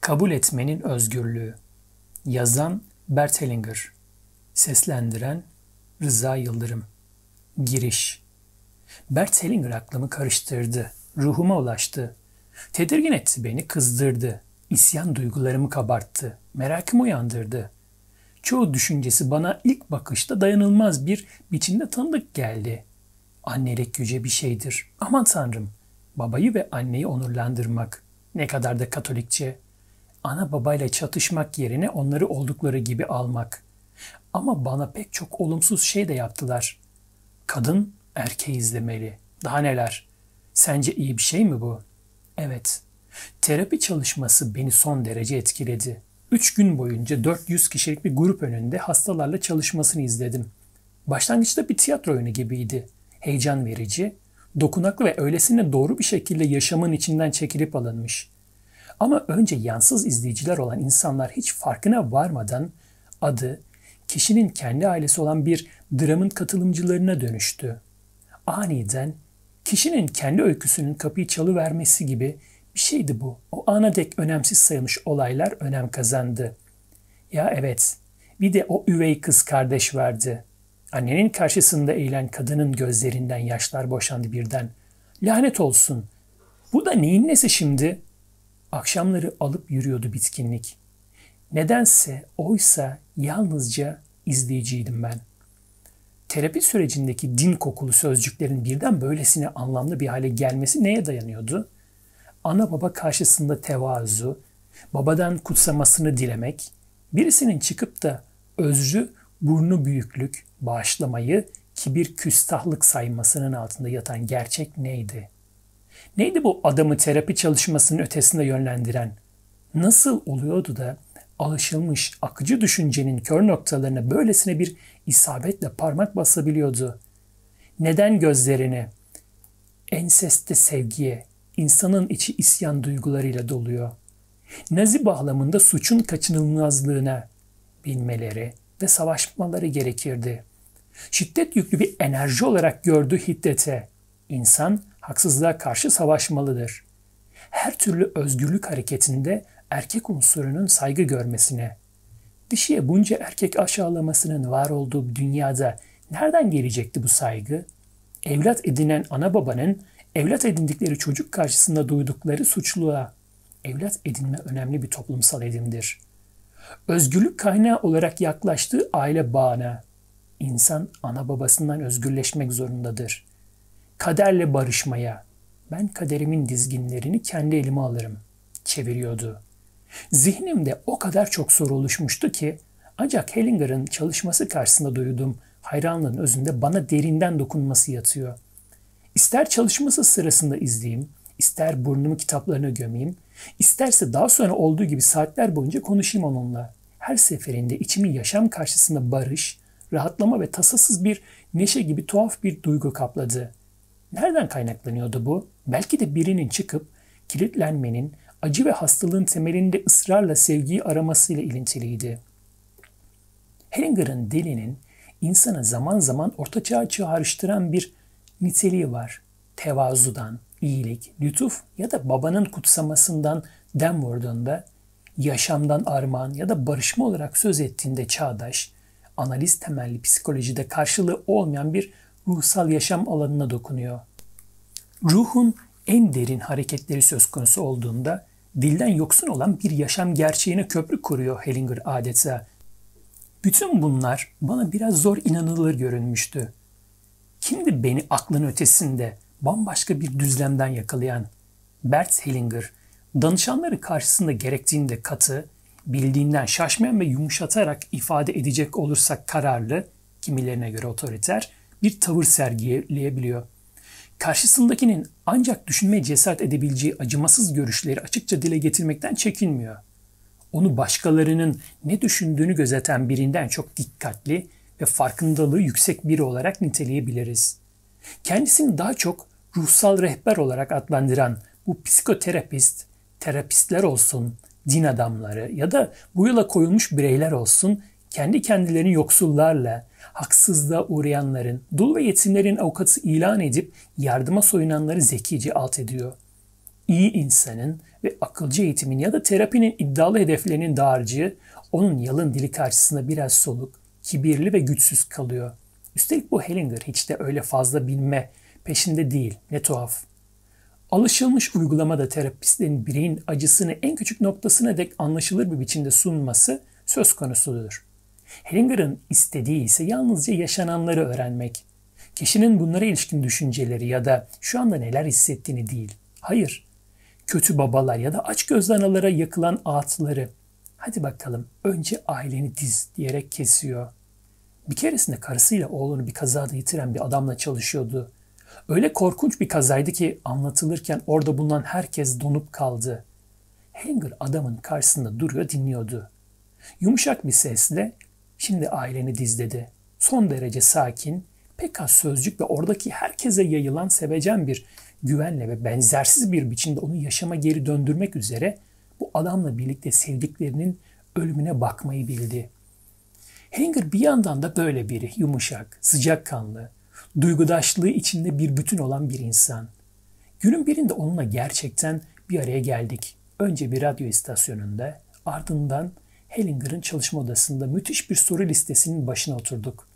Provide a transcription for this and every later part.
Kabul etmenin özgürlüğü. Yazan Bert Hellinger. Seslendiren Rıza Yıldırım. Giriş. Bert Hellinger aklımı karıştırdı. Ruhuma ulaştı. Tedirgin etti beni, kızdırdı. İsyan duygularımı kabarttı. Merakımı uyandırdı. Çoğu düşüncesi bana ilk bakışta dayanılmaz bir biçimde tanıdık geldi. Annelik yüce bir şeydir. Aman tanrım. Babayı ve anneyi onurlandırmak. Ne kadar da katolikçe ana babayla çatışmak yerine onları oldukları gibi almak. Ama bana pek çok olumsuz şey de yaptılar. Kadın erkeği izlemeli. Daha neler? Sence iyi bir şey mi bu? Evet. Terapi çalışması beni son derece etkiledi. Üç gün boyunca 400 kişilik bir grup önünde hastalarla çalışmasını izledim. Başlangıçta bir tiyatro oyunu gibiydi. Heyecan verici, dokunaklı ve öylesine doğru bir şekilde yaşamın içinden çekilip alınmış. Ama önce yansız izleyiciler olan insanlar hiç farkına varmadan adı kişinin kendi ailesi olan bir dramın katılımcılarına dönüştü. Aniden kişinin kendi öyküsünün kapıyı çalıvermesi gibi bir şeydi bu. O ana dek önemsiz sayılmış olaylar önem kazandı. Ya evet, bir de o üvey kız kardeş vardı. Annenin karşısında eğilen kadının gözlerinden yaşlar boşandı birden. Lanet olsun. Bu da neyin nesi şimdi?'' Akşamları alıp yürüyordu bitkinlik. Nedense oysa yalnızca izleyiciydim ben. Terapi sürecindeki din kokulu sözcüklerin birden böylesine anlamlı bir hale gelmesi neye dayanıyordu? Ana baba karşısında tevazu, babadan kutsamasını dilemek, birisinin çıkıp da özrü, burnu büyüklük, bağışlamayı kibir küstahlık saymasının altında yatan gerçek neydi?'' Neydi bu adamı terapi çalışmasının ötesinde yönlendiren? Nasıl oluyordu da alışılmış akıcı düşüncenin kör noktalarına böylesine bir isabetle parmak basabiliyordu? Neden gözlerini enseste sevgiye, insanın içi isyan duygularıyla doluyor? Nazi bağlamında suçun kaçınılmazlığına bilmeleri ve savaşmaları gerekirdi. Şiddet yüklü bir enerji olarak gördü hiddete. İnsan haksızlığa karşı savaşmalıdır. Her türlü özgürlük hareketinde erkek unsurunun saygı görmesine, dişiye bunca erkek aşağılamasının var olduğu dünyada nereden gelecekti bu saygı? Evlat edinen ana babanın evlat edindikleri çocuk karşısında duydukları suçluğa, evlat edinme önemli bir toplumsal edimdir. Özgürlük kaynağı olarak yaklaştığı aile bağına, insan ana babasından özgürleşmek zorundadır kaderle barışmaya, ben kaderimin dizginlerini kendi elime alırım çeviriyordu. Zihnimde o kadar çok soru oluşmuştu ki ancak Hellinger'ın çalışması karşısında duyduğum hayranlığın özünde bana derinden dokunması yatıyor. İster çalışması sırasında izleyeyim, ister burnumu kitaplarına gömeyim, isterse daha sonra olduğu gibi saatler boyunca konuşayım onunla. Her seferinde içimi yaşam karşısında barış, rahatlama ve tasasız bir neşe gibi tuhaf bir duygu kapladı. Nereden kaynaklanıyordu bu? Belki de birinin çıkıp kilitlenmenin, acı ve hastalığın temelinde ısrarla sevgiyi aramasıyla ilintiliydi. Hellinger'ın dilinin insana zaman zaman ortaçağ çağrıştıran bir niteliği var. Tevazudan, iyilik, lütuf ya da babanın kutsamasından dem vurduğunda, yaşamdan armağan ya da barışma olarak söz ettiğinde çağdaş, analiz temelli psikolojide karşılığı olmayan bir ruhsal yaşam alanına dokunuyor. Ruhun en derin hareketleri söz konusu olduğunda dilden yoksun olan bir yaşam gerçeğine köprü kuruyor Hellinger adeta. Bütün bunlar bana biraz zor inanılır görünmüştü. Kimdi beni aklın ötesinde bambaşka bir düzlemden yakalayan? Bert Hellinger, danışanları karşısında gerektiğinde katı, bildiğinden şaşmayan ve yumuşatarak ifade edecek olursak kararlı, kimilerine göre otoriter, bir tavır sergileyebiliyor. Karşısındakinin ancak düşünmeye cesaret edebileceği acımasız görüşleri açıkça dile getirmekten çekinmiyor. Onu başkalarının ne düşündüğünü gözeten birinden çok dikkatli ve farkındalığı yüksek biri olarak niteleyebiliriz. Kendisini daha çok ruhsal rehber olarak adlandıran bu psikoterapist, terapistler olsun, din adamları ya da bu yola koyulmuş bireyler olsun kendi kendilerini yoksullarla, haksızlığa uğrayanların, dul ve yetimlerin avukatı ilan edip yardıma soyunanları zekice alt ediyor. İyi insanın ve akılcı eğitimin ya da terapinin iddialı hedeflerinin dağarcığı onun yalın dili karşısında biraz soluk, kibirli ve güçsüz kalıyor. Üstelik bu Hellinger hiç de öyle fazla bilme peşinde değil. Ne tuhaf. Alışılmış uygulamada terapistlerin bireyin acısını en küçük noktasına dek anlaşılır bir biçimde sunması söz konusudur. Hellinger'ın istediği ise yalnızca yaşananları öğrenmek. Kişinin bunlara ilişkin düşünceleri ya da şu anda neler hissettiğini değil. Hayır, kötü babalar ya da aç gözlü analara yakılan ağıtları. Hadi bakalım önce aileni diz diyerek kesiyor. Bir keresinde karısıyla oğlunu bir kazada yitiren bir adamla çalışıyordu. Öyle korkunç bir kazaydı ki anlatılırken orada bulunan herkes donup kaldı. Hanger adamın karşısında duruyor dinliyordu. Yumuşak bir sesle şimdi aileni diz dedi. Son derece sakin, pek az sözcük ve oradaki herkese yayılan sevecen bir güvenle ve benzersiz bir biçimde onu yaşama geri döndürmek üzere bu adamla birlikte sevdiklerinin ölümüne bakmayı bildi. Hanger bir yandan da böyle biri, yumuşak, sıcakkanlı, duygudaşlığı içinde bir bütün olan bir insan. Günün birinde onunla gerçekten bir araya geldik. Önce bir radyo istasyonunda, ardından Hellinger'ın çalışma odasında müthiş bir soru listesinin başına oturduk.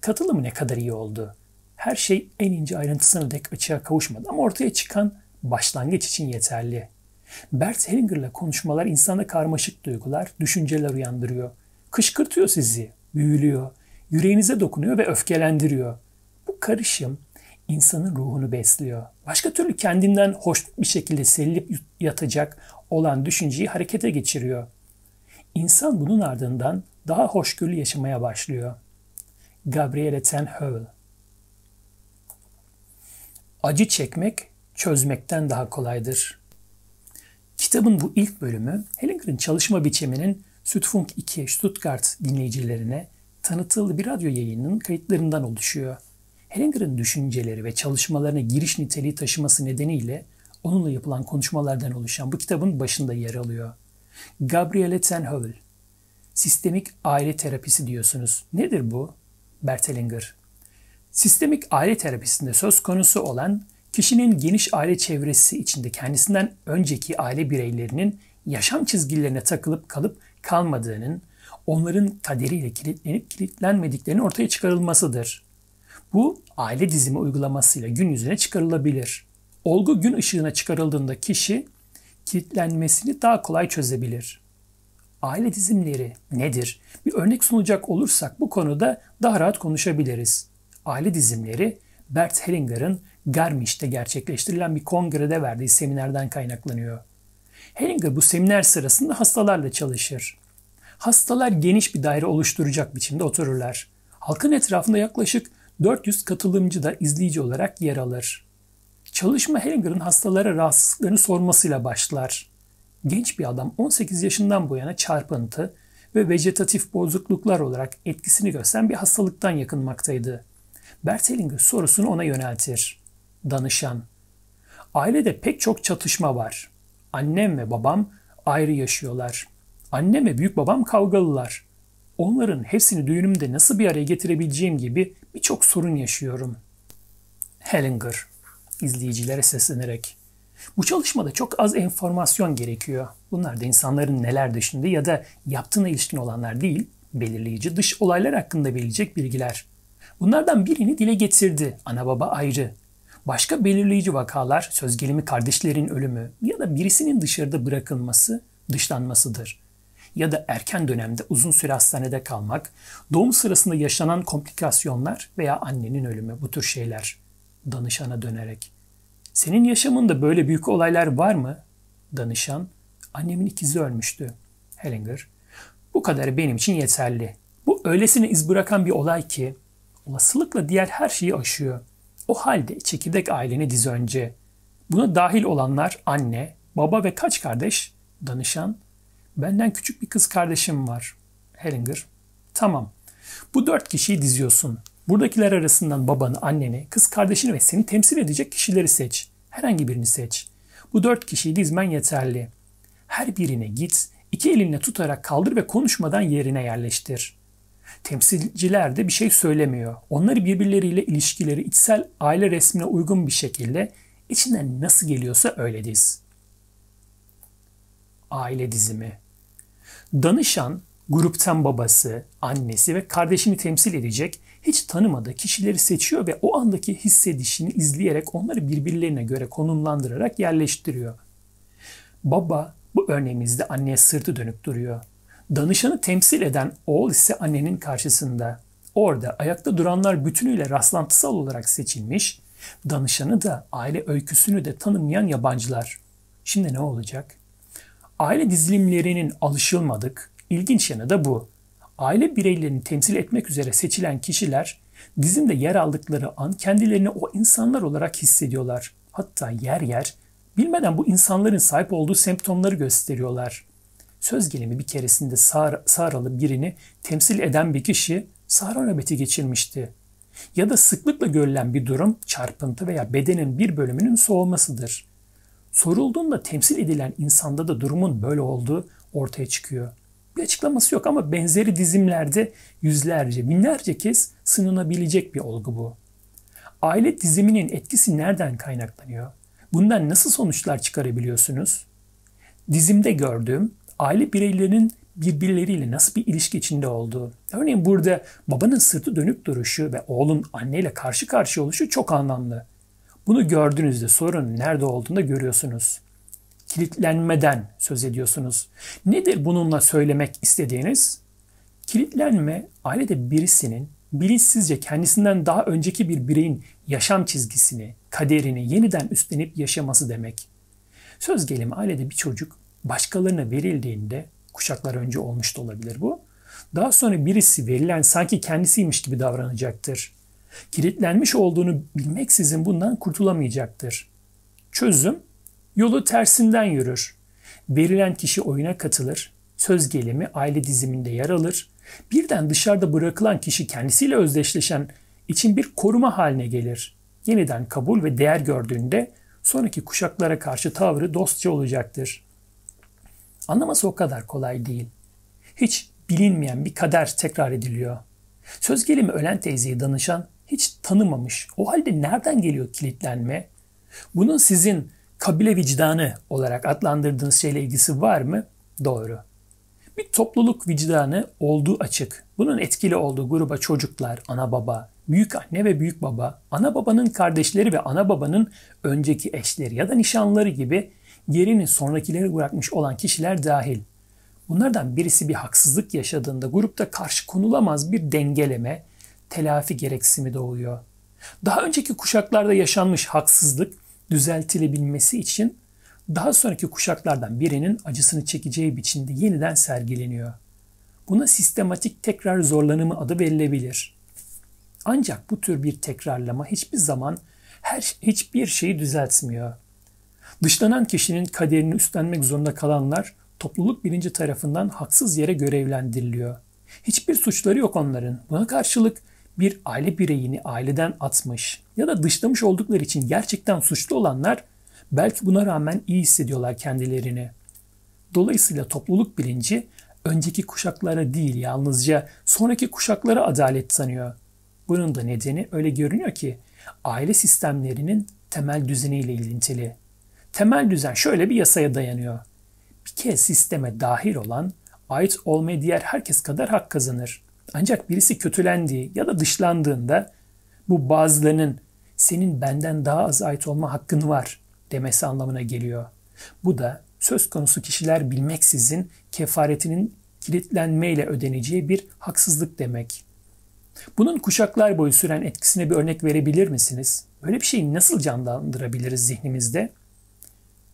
Katılımı ne kadar iyi oldu. Her şey en ince ayrıntısına dek açığa kavuşmadı ama ortaya çıkan başlangıç için yeterli. Bert Hellinger'la konuşmalar insanda karmaşık duygular, düşünceler uyandırıyor. Kışkırtıyor sizi, büyülüyor, yüreğinize dokunuyor ve öfkelendiriyor. Bu karışım insanın ruhunu besliyor. Başka türlü kendinden hoş bir şekilde serilip yatacak olan düşünceyi harekete geçiriyor. İnsan bunun ardından daha hoşgörülü yaşamaya başlıyor. Gabriele Ten Heuvel Acı çekmek çözmekten daha kolaydır. Kitabın bu ilk bölümü Hellinger'in çalışma biçiminin Sütfunk 2 Stuttgart dinleyicilerine tanıtıldığı bir radyo yayınının kayıtlarından oluşuyor. Hellinger'ın düşünceleri ve çalışmalarına giriş niteliği taşıması nedeniyle onunla yapılan konuşmalardan oluşan bu kitabın başında yer alıyor. Gabriele Tenhövel Sistemik aile terapisi diyorsunuz. Nedir bu? Bert Hellinger Sistemik aile terapisinde söz konusu olan kişinin geniş aile çevresi içinde kendisinden önceki aile bireylerinin yaşam çizgilerine takılıp kalıp kalmadığının, onların kaderiyle kilitlenip kilitlenmediklerinin ortaya çıkarılmasıdır. Bu aile dizimi uygulamasıyla gün yüzüne çıkarılabilir. Olgu gün ışığına çıkarıldığında kişi kilitlenmesini daha kolay çözebilir. Aile dizimleri nedir? Bir örnek sunacak olursak bu konuda daha rahat konuşabiliriz. Aile dizimleri Bert Hellinger'ın Garmisch'te gerçekleştirilen bir kongrede verdiği seminerden kaynaklanıyor. Hellinger bu seminer sırasında hastalarla çalışır. Hastalar geniş bir daire oluşturacak biçimde otururlar. Halkın etrafında yaklaşık 400 katılımcı da izleyici olarak yer alır. Çalışma Hellinger'ın hastalara rahatsızlıklarını sormasıyla başlar. Genç bir adam 18 yaşından bu yana çarpıntı ve vejetatif bozukluklar olarak etkisini gösteren bir hastalıktan yakınmaktaydı. Bert Hellinger sorusunu ona yöneltir. Danışan. Ailede pek çok çatışma var. Annem ve babam ayrı yaşıyorlar. Annem ve büyük babam kavgalılar. Onların hepsini düğünümde nasıl bir araya getirebileceğim gibi birçok sorun yaşıyorum. Hellinger izleyicilere seslenerek. Bu çalışmada çok az enformasyon gerekiyor. Bunlar da insanların neler düşündüğü ya da yaptığına ilişkin olanlar değil, belirleyici dış olaylar hakkında verilecek bilgiler. Bunlardan birini dile getirdi. Ana baba ayrı. Başka belirleyici vakalar söz gelimi kardeşlerin ölümü ya da birisinin dışarıda bırakılması, dışlanmasıdır. Ya da erken dönemde uzun süre hastanede kalmak, doğum sırasında yaşanan komplikasyonlar veya annenin ölümü bu tür şeyler. Danışana dönerek. Senin yaşamında böyle büyük olaylar var mı? Danışan, annemin ikizi ölmüştü. Hellinger, bu kadar benim için yeterli. Bu öylesine iz bırakan bir olay ki olasılıkla diğer her şeyi aşıyor. O halde çekirdek aileni diz önce. Buna dahil olanlar anne, baba ve kaç kardeş? Danışan, benden küçük bir kız kardeşim var. Hellinger, tamam. Bu dört kişiyi diziyorsun. Buradakiler arasından babanı, anneni, kız kardeşini ve seni temsil edecek kişileri seç. Herhangi birini seç. Bu dört kişiyi dizmen yeterli. Her birine git, iki elinle tutarak kaldır ve konuşmadan yerine yerleştir. Temsilciler de bir şey söylemiyor. Onları birbirleriyle ilişkileri içsel aile resmine uygun bir şekilde içinden nasıl geliyorsa öyle diz. aile dizimi. Danışan gruptan babası, annesi ve kardeşini temsil edecek hiç tanımadığı kişileri seçiyor ve o andaki hissedişini izleyerek onları birbirlerine göre konumlandırarak yerleştiriyor. Baba bu örneğimizde anneye sırtı dönük duruyor. Danışanı temsil eden oğul ise annenin karşısında. Orada ayakta duranlar bütünüyle rastlantısal olarak seçilmiş, danışanı da aile öyküsünü de tanımayan yabancılar. Şimdi ne olacak? Aile dizilimlerinin alışılmadık, ilginç yanı da bu. Aile bireylerini temsil etmek üzere seçilen kişiler dizimde yer aldıkları an kendilerini o insanlar olarak hissediyorlar. Hatta yer yer bilmeden bu insanların sahip olduğu semptomları gösteriyorlar. Söz gelimi bir keresinde sağ, sağralı birini temsil eden bir kişi sahra nöbeti geçirmişti. Ya da sıklıkla görülen bir durum çarpıntı veya bedenin bir bölümünün soğumasıdır. Sorulduğunda temsil edilen insanda da durumun böyle olduğu ortaya çıkıyor. Bir açıklaması yok ama benzeri dizimlerde yüzlerce, binlerce kez sınanabilecek bir olgu bu. Aile diziminin etkisi nereden kaynaklanıyor? Bundan nasıl sonuçlar çıkarabiliyorsunuz? Dizimde gördüğüm aile bireylerinin birbirleriyle nasıl bir ilişki içinde olduğu. Örneğin burada babanın sırtı dönük duruşu ve oğlun anneyle karşı karşıya oluşu çok anlamlı. Bunu gördüğünüzde sorun nerede olduğunu da görüyorsunuz. Kilitlenmeden söz ediyorsunuz. Nedir bununla söylemek istediğiniz? Kilitlenme ailede birisinin bilinçsizce kendisinden daha önceki bir bireyin yaşam çizgisini, kaderini yeniden üstlenip yaşaması demek. Söz gelimi ailede bir çocuk başkalarına verildiğinde kuşaklar önce olmuş da olabilir bu. Daha sonra birisi verilen sanki kendisiymiş gibi davranacaktır. Kilitlenmiş olduğunu bilmeksizin bundan kurtulamayacaktır. Çözüm yolu tersinden yürür. Verilen kişi oyuna katılır, söz gelimi aile diziminde yer alır. Birden dışarıda bırakılan kişi kendisiyle özdeşleşen için bir koruma haline gelir. Yeniden kabul ve değer gördüğünde sonraki kuşaklara karşı tavrı dostça olacaktır. Anlaması o kadar kolay değil. Hiç bilinmeyen bir kader tekrar ediliyor. Söz gelimi ölen teyzeyi danışan hiç tanımamış. O halde nereden geliyor kilitlenme? Bunun sizin kabile vicdanı olarak adlandırdığınız şeyle ilgisi var mı? Doğru. Bir topluluk vicdanı olduğu açık. Bunun etkili olduğu gruba çocuklar, ana baba, büyük anne ve büyük baba, ana babanın kardeşleri ve ana babanın önceki eşleri ya da nişanları gibi yerini sonrakileri bırakmış olan kişiler dahil. Bunlardan birisi bir haksızlık yaşadığında grupta karşı konulamaz bir dengeleme, telafi gereksimi doğuyor. Daha önceki kuşaklarda yaşanmış haksızlık düzeltilebilmesi için daha sonraki kuşaklardan birinin acısını çekeceği biçimde yeniden sergileniyor. Buna sistematik tekrar zorlanımı adı verilebilir. Ancak bu tür bir tekrarlama hiçbir zaman her hiçbir şeyi düzeltmiyor. Dışlanan kişinin kaderini üstlenmek zorunda kalanlar topluluk birinci tarafından haksız yere görevlendiriliyor. Hiçbir suçları yok onların. Buna karşılık bir aile bireyini aileden atmış ya da dışlamış oldukları için gerçekten suçlu olanlar belki buna rağmen iyi hissediyorlar kendilerini. Dolayısıyla topluluk bilinci önceki kuşaklara değil yalnızca sonraki kuşaklara adalet sanıyor. Bunun da nedeni öyle görünüyor ki aile sistemlerinin temel düzeniyle ilintili. Temel düzen şöyle bir yasaya dayanıyor. Bir kez sisteme dahil olan ait olmaya diğer herkes kadar hak kazanır. Ancak birisi kötülendiği ya da dışlandığında bu bazılarının senin benden daha az ait olma hakkın var demesi anlamına geliyor. Bu da söz konusu kişiler bilmeksizin kefaretinin kilitlenmeyle ödeneceği bir haksızlık demek. Bunun kuşaklar boyu süren etkisine bir örnek verebilir misiniz? Böyle bir şeyi nasıl canlandırabiliriz zihnimizde?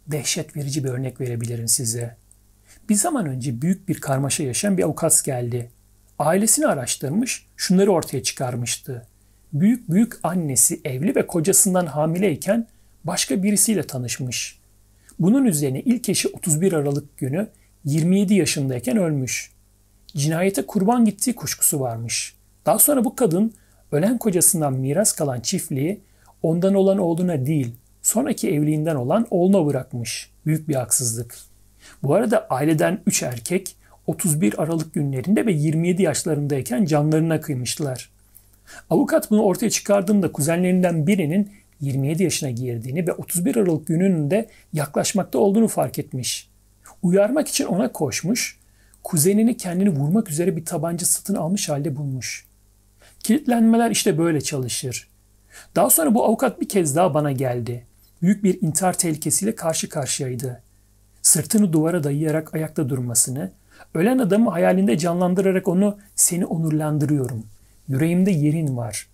Dehşet verici bir örnek verebilirim size. Bir zaman önce büyük bir karmaşa yaşayan bir avukat geldi. Ailesini araştırmış, şunları ortaya çıkarmıştı. Büyük büyük annesi evli ve kocasından hamileyken başka birisiyle tanışmış. Bunun üzerine ilk eşi 31 Aralık günü 27 yaşındayken ölmüş. Cinayete kurban gittiği kuşkusu varmış. Daha sonra bu kadın ölen kocasından miras kalan çiftliği ondan olan oğluna değil, sonraki evliliğinden olan oğluna bırakmış. Büyük bir haksızlık. Bu arada aileden 3 erkek 31 Aralık günlerinde ve 27 yaşlarındayken canlarına kıymışlar. Avukat bunu ortaya çıkardığında kuzenlerinden birinin 27 yaşına girdiğini ve 31 Aralık gününün de yaklaşmakta olduğunu fark etmiş. Uyarmak için ona koşmuş, kuzenini kendini vurmak üzere bir tabanca satın almış halde bulmuş. Kilitlenmeler işte böyle çalışır. Daha sonra bu avukat bir kez daha bana geldi. Büyük bir intihar tehlikesiyle karşı karşıyaydı. Sırtını duvara dayayarak ayakta durmasını, ölen adamı hayalinde canlandırarak onu seni onurlandırıyorum. Yüreğimde yerin var.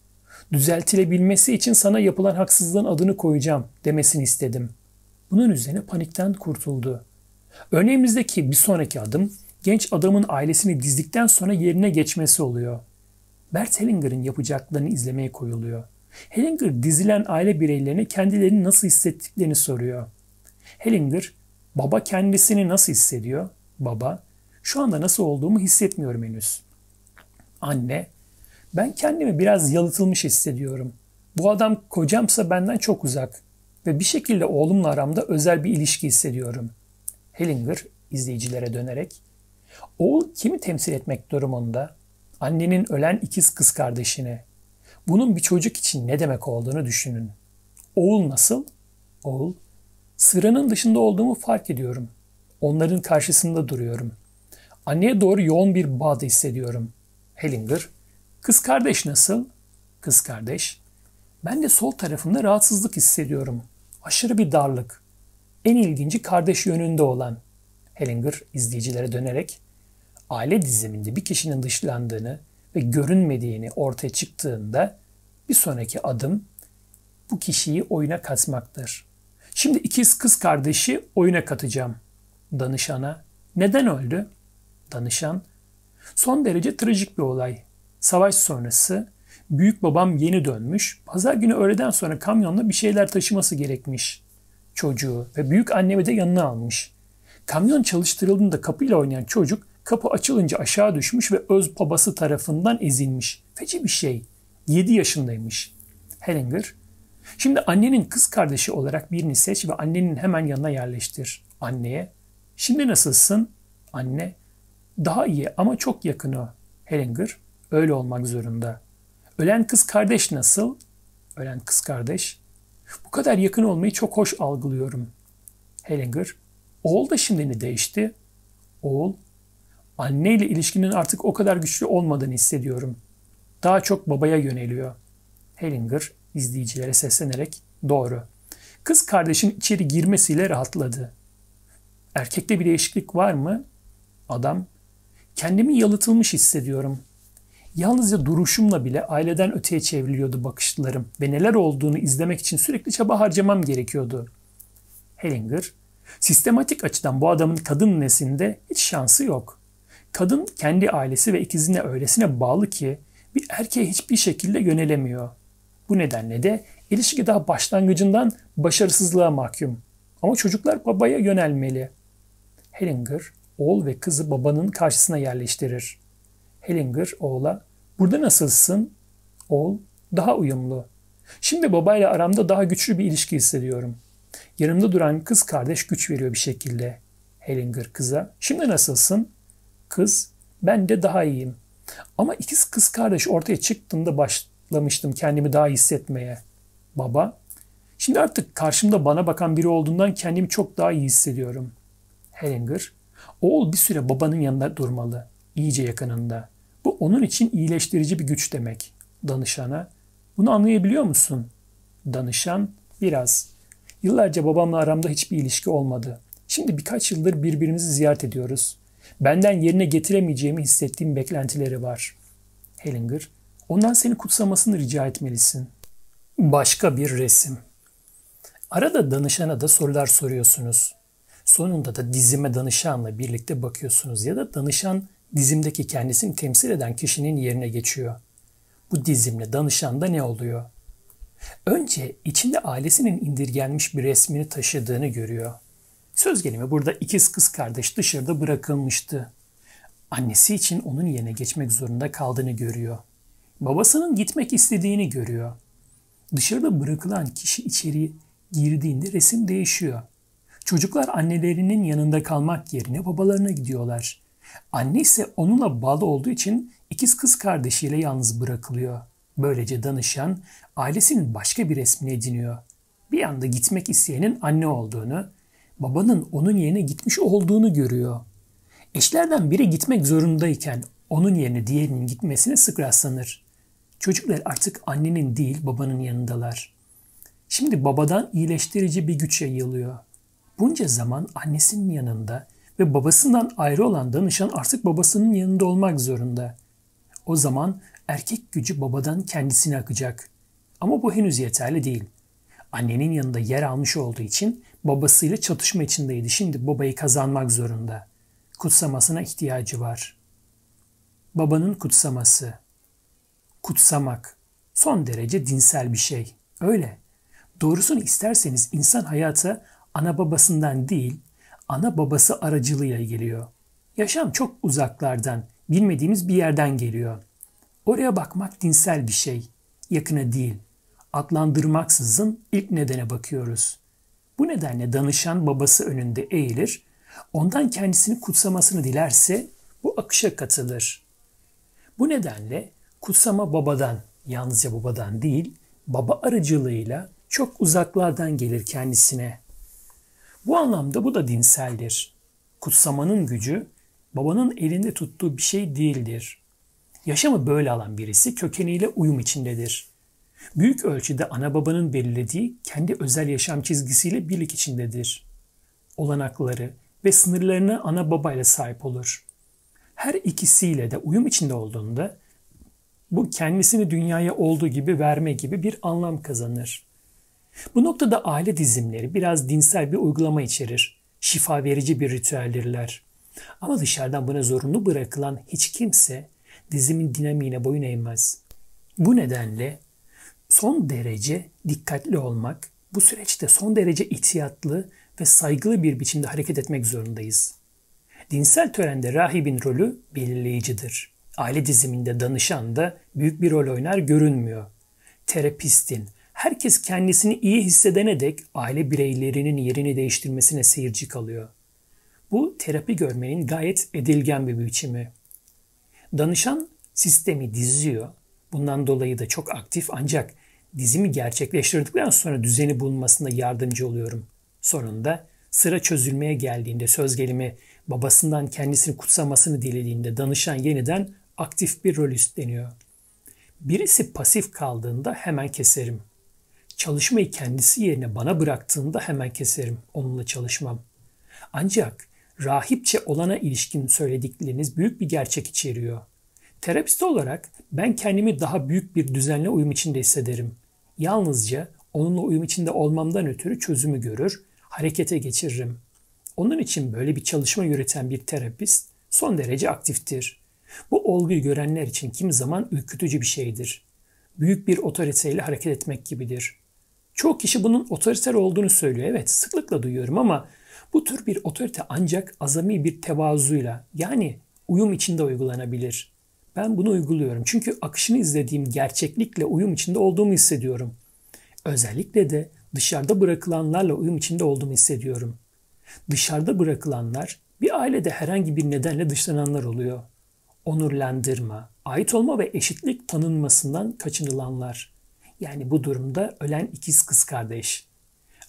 Düzeltilebilmesi için sana yapılan haksızlığın adını koyacağım demesini istedim. Bunun üzerine panikten kurtuldu. Örneğimizdeki bir sonraki adım genç adamın ailesini dizdikten sonra yerine geçmesi oluyor. Bert Hellinger'ın yapacaklarını izlemeye koyuluyor. Hellinger dizilen aile bireylerine kendilerini nasıl hissettiklerini soruyor. Hellinger, baba kendisini nasıl hissediyor? Baba, şu anda nasıl olduğumu hissetmiyorum henüz. Anne, ben kendimi biraz yalıtılmış hissediyorum. Bu adam kocamsa benden çok uzak ve bir şekilde oğlumla aramda özel bir ilişki hissediyorum. Hellinger izleyicilere dönerek, oğul kimi temsil etmek durumunda? Annenin ölen ikiz kız kardeşini, bunun bir çocuk için ne demek olduğunu düşünün. Oğul nasıl? Oğul, sıranın dışında olduğumu fark ediyorum. Onların karşısında duruyorum. Anneye doğru yoğun bir bağ da hissediyorum. Hellinger, kız kardeş nasıl? Kız kardeş, ben de sol tarafımda rahatsızlık hissediyorum. Aşırı bir darlık. En ilginci kardeş yönünde olan. Hellinger izleyicilere dönerek, aile diziminde bir kişinin dışlandığını ve görünmediğini ortaya çıktığında bir sonraki adım bu kişiyi oyuna katmaktır. Şimdi ikiz kız kardeşi oyuna katacağım. Danışana neden öldü? Danışan son derece trajik bir olay. Savaş sonrası büyük babam yeni dönmüş. Pazar günü öğleden sonra kamyonla bir şeyler taşıması gerekmiş. Çocuğu ve büyük annemi de yanına almış. Kamyon çalıştırıldığında kapıyla oynayan çocuk Kapı açılınca aşağı düşmüş ve öz babası tarafından ezilmiş. Feci bir şey. 7 yaşındaymış. Hellinger, şimdi annenin kız kardeşi olarak birini seç ve annenin hemen yanına yerleştir. Anneye, şimdi nasılsın? Anne, daha iyi ama çok yakın o. Hellinger, öyle olmak zorunda. Ölen kız kardeş nasıl? Ölen kız kardeş, bu kadar yakın olmayı çok hoş algılıyorum. Hellinger, oğul da şimdi ne değişti? Oğul, anneyle ilişkinin artık o kadar güçlü olmadığını hissediyorum. Daha çok babaya yöneliyor. Hellinger izleyicilere seslenerek doğru. Kız kardeşin içeri girmesiyle rahatladı. Erkekte bir değişiklik var mı? Adam, kendimi yalıtılmış hissediyorum. Yalnızca duruşumla bile aileden öteye çevriliyordu bakışlarım ve neler olduğunu izlemek için sürekli çaba harcamam gerekiyordu. Hellinger, sistematik açıdan bu adamın kadın neslinde hiç şansı yok. Kadın kendi ailesi ve ikizine öylesine bağlı ki bir erkeğe hiçbir şekilde yönelemiyor. Bu nedenle de ilişki daha başlangıcından başarısızlığa mahkum. Ama çocuklar babaya yönelmeli. Hellinger, oğul ve kızı babanın karşısına yerleştirir. Hellinger oğula, burada nasılsın? Oğul, daha uyumlu. Şimdi babayla aramda daha güçlü bir ilişki hissediyorum. Yanımda duran kız kardeş güç veriyor bir şekilde. Hellinger kıza, şimdi nasılsın? Kız, ben de daha iyiyim. Ama ikiz kız kardeş ortaya çıktığında başlamıştım kendimi daha iyi hissetmeye. Baba, şimdi artık karşımda bana bakan biri olduğundan kendimi çok daha iyi hissediyorum. Hellinger, oğul bir süre babanın yanında durmalı, iyice yakınında. Bu onun için iyileştirici bir güç demek. Danışana, bunu anlayabiliyor musun? Danışan, biraz. Yıllarca babamla aramda hiçbir ilişki olmadı. Şimdi birkaç yıldır birbirimizi ziyaret ediyoruz. Benden yerine getiremeyeceğimi hissettiğim beklentileri var. Hellinger, ondan seni kutsamasını rica etmelisin. Başka bir resim. Arada danışana da sorular soruyorsunuz. Sonunda da dizime danışanla birlikte bakıyorsunuz ya da danışan dizimdeki kendisini temsil eden kişinin yerine geçiyor. Bu dizimle danışanda ne oluyor? Önce içinde ailesinin indirgenmiş bir resmini taşıdığını görüyor. Söz gelimi burada ikiz kız kardeş dışarıda bırakılmıştı. Annesi için onun yerine geçmek zorunda kaldığını görüyor. Babasının gitmek istediğini görüyor. Dışarıda bırakılan kişi içeri girdiğinde resim değişiyor. Çocuklar annelerinin yanında kalmak yerine babalarına gidiyorlar. Anne ise onunla bağlı olduğu için ikiz kız kardeşiyle yalnız bırakılıyor. Böylece danışan ailesinin başka bir resmini ediniyor. Bir anda gitmek isteyenin anne olduğunu, babanın onun yerine gitmiş olduğunu görüyor. Eşlerden biri gitmek zorundayken onun yerine diğerinin gitmesine sık rastlanır. Çocuklar artık annenin değil babanın yanındalar. Şimdi babadan iyileştirici bir güç yayılıyor. Bunca zaman annesinin yanında ve babasından ayrı olan danışan artık babasının yanında olmak zorunda. O zaman erkek gücü babadan kendisine akacak. Ama bu henüz yeterli değil. Annenin yanında yer almış olduğu için babasıyla çatışma içindeydi. Şimdi babayı kazanmak zorunda. Kutsamasına ihtiyacı var. Babanın kutsaması. Kutsamak. Son derece dinsel bir şey. Öyle. Doğrusunu isterseniz insan hayata ana babasından değil, ana babası aracılığıyla geliyor. Yaşam çok uzaklardan, bilmediğimiz bir yerden geliyor. Oraya bakmak dinsel bir şey, yakına değil. Adlandırmaksızın ilk nedene bakıyoruz. Bu nedenle danışan babası önünde eğilir, ondan kendisini kutsamasını dilerse bu akışa katılır. Bu nedenle kutsama babadan, yalnızca babadan değil, baba aracılığıyla çok uzaklardan gelir kendisine. Bu anlamda bu da dinseldir. Kutsamanın gücü babanın elinde tuttuğu bir şey değildir. Yaşamı böyle alan birisi kökeniyle uyum içindedir. Büyük ölçüde ana babanın belirlediği kendi özel yaşam çizgisiyle birlik içindedir. Olanakları ve sınırlarına ana babayla sahip olur. Her ikisiyle de uyum içinde olduğunda bu kendisini dünyaya olduğu gibi verme gibi bir anlam kazanır. Bu noktada aile dizimleri biraz dinsel bir uygulama içerir. Şifa verici bir ritüeldirler. Ama dışarıdan buna zorunlu bırakılan hiç kimse dizimin dinamiğine boyun eğmez. Bu nedenle son derece dikkatli olmak, bu süreçte son derece ihtiyatlı ve saygılı bir biçimde hareket etmek zorundayız. Dinsel törende rahibin rolü belirleyicidir. Aile diziminde danışan da büyük bir rol oynar görünmüyor. Terapistin, herkes kendisini iyi hissedene dek aile bireylerinin yerini değiştirmesine seyirci kalıyor. Bu terapi görmenin gayet edilgen bir biçimi. Danışan sistemi diziyor. Bundan dolayı da çok aktif ancak dizimi gerçekleştirdikten sonra düzeni bulunmasında yardımcı oluyorum. Sonunda sıra çözülmeye geldiğinde söz gelimi babasından kendisini kutsamasını dilediğinde danışan yeniden aktif bir rol üstleniyor. Birisi pasif kaldığında hemen keserim. Çalışmayı kendisi yerine bana bıraktığında hemen keserim. Onunla çalışmam. Ancak rahipçe olana ilişkin söyledikleriniz büyük bir gerçek içeriyor. Terapist olarak ben kendimi daha büyük bir düzenle uyum içinde hissederim. Yalnızca onunla uyum içinde olmamdan ötürü çözümü görür, harekete geçiririm. Onun için böyle bir çalışma yürüten bir terapist son derece aktiftir. Bu olguyu görenler için kim zaman ürkütücü bir şeydir. Büyük bir otoriteyle hareket etmek gibidir. Çoğu kişi bunun otoriter olduğunu söylüyor. Evet sıklıkla duyuyorum ama bu tür bir otorite ancak azami bir tevazuyla yani uyum içinde uygulanabilir. Ben bunu uyguluyorum çünkü akışını izlediğim gerçeklikle uyum içinde olduğumu hissediyorum. Özellikle de dışarıda bırakılanlarla uyum içinde olduğumu hissediyorum. Dışarıda bırakılanlar bir ailede herhangi bir nedenle dışlananlar oluyor. Onurlandırma, ait olma ve eşitlik tanınmasından kaçınılanlar. Yani bu durumda ölen ikiz kız kardeş.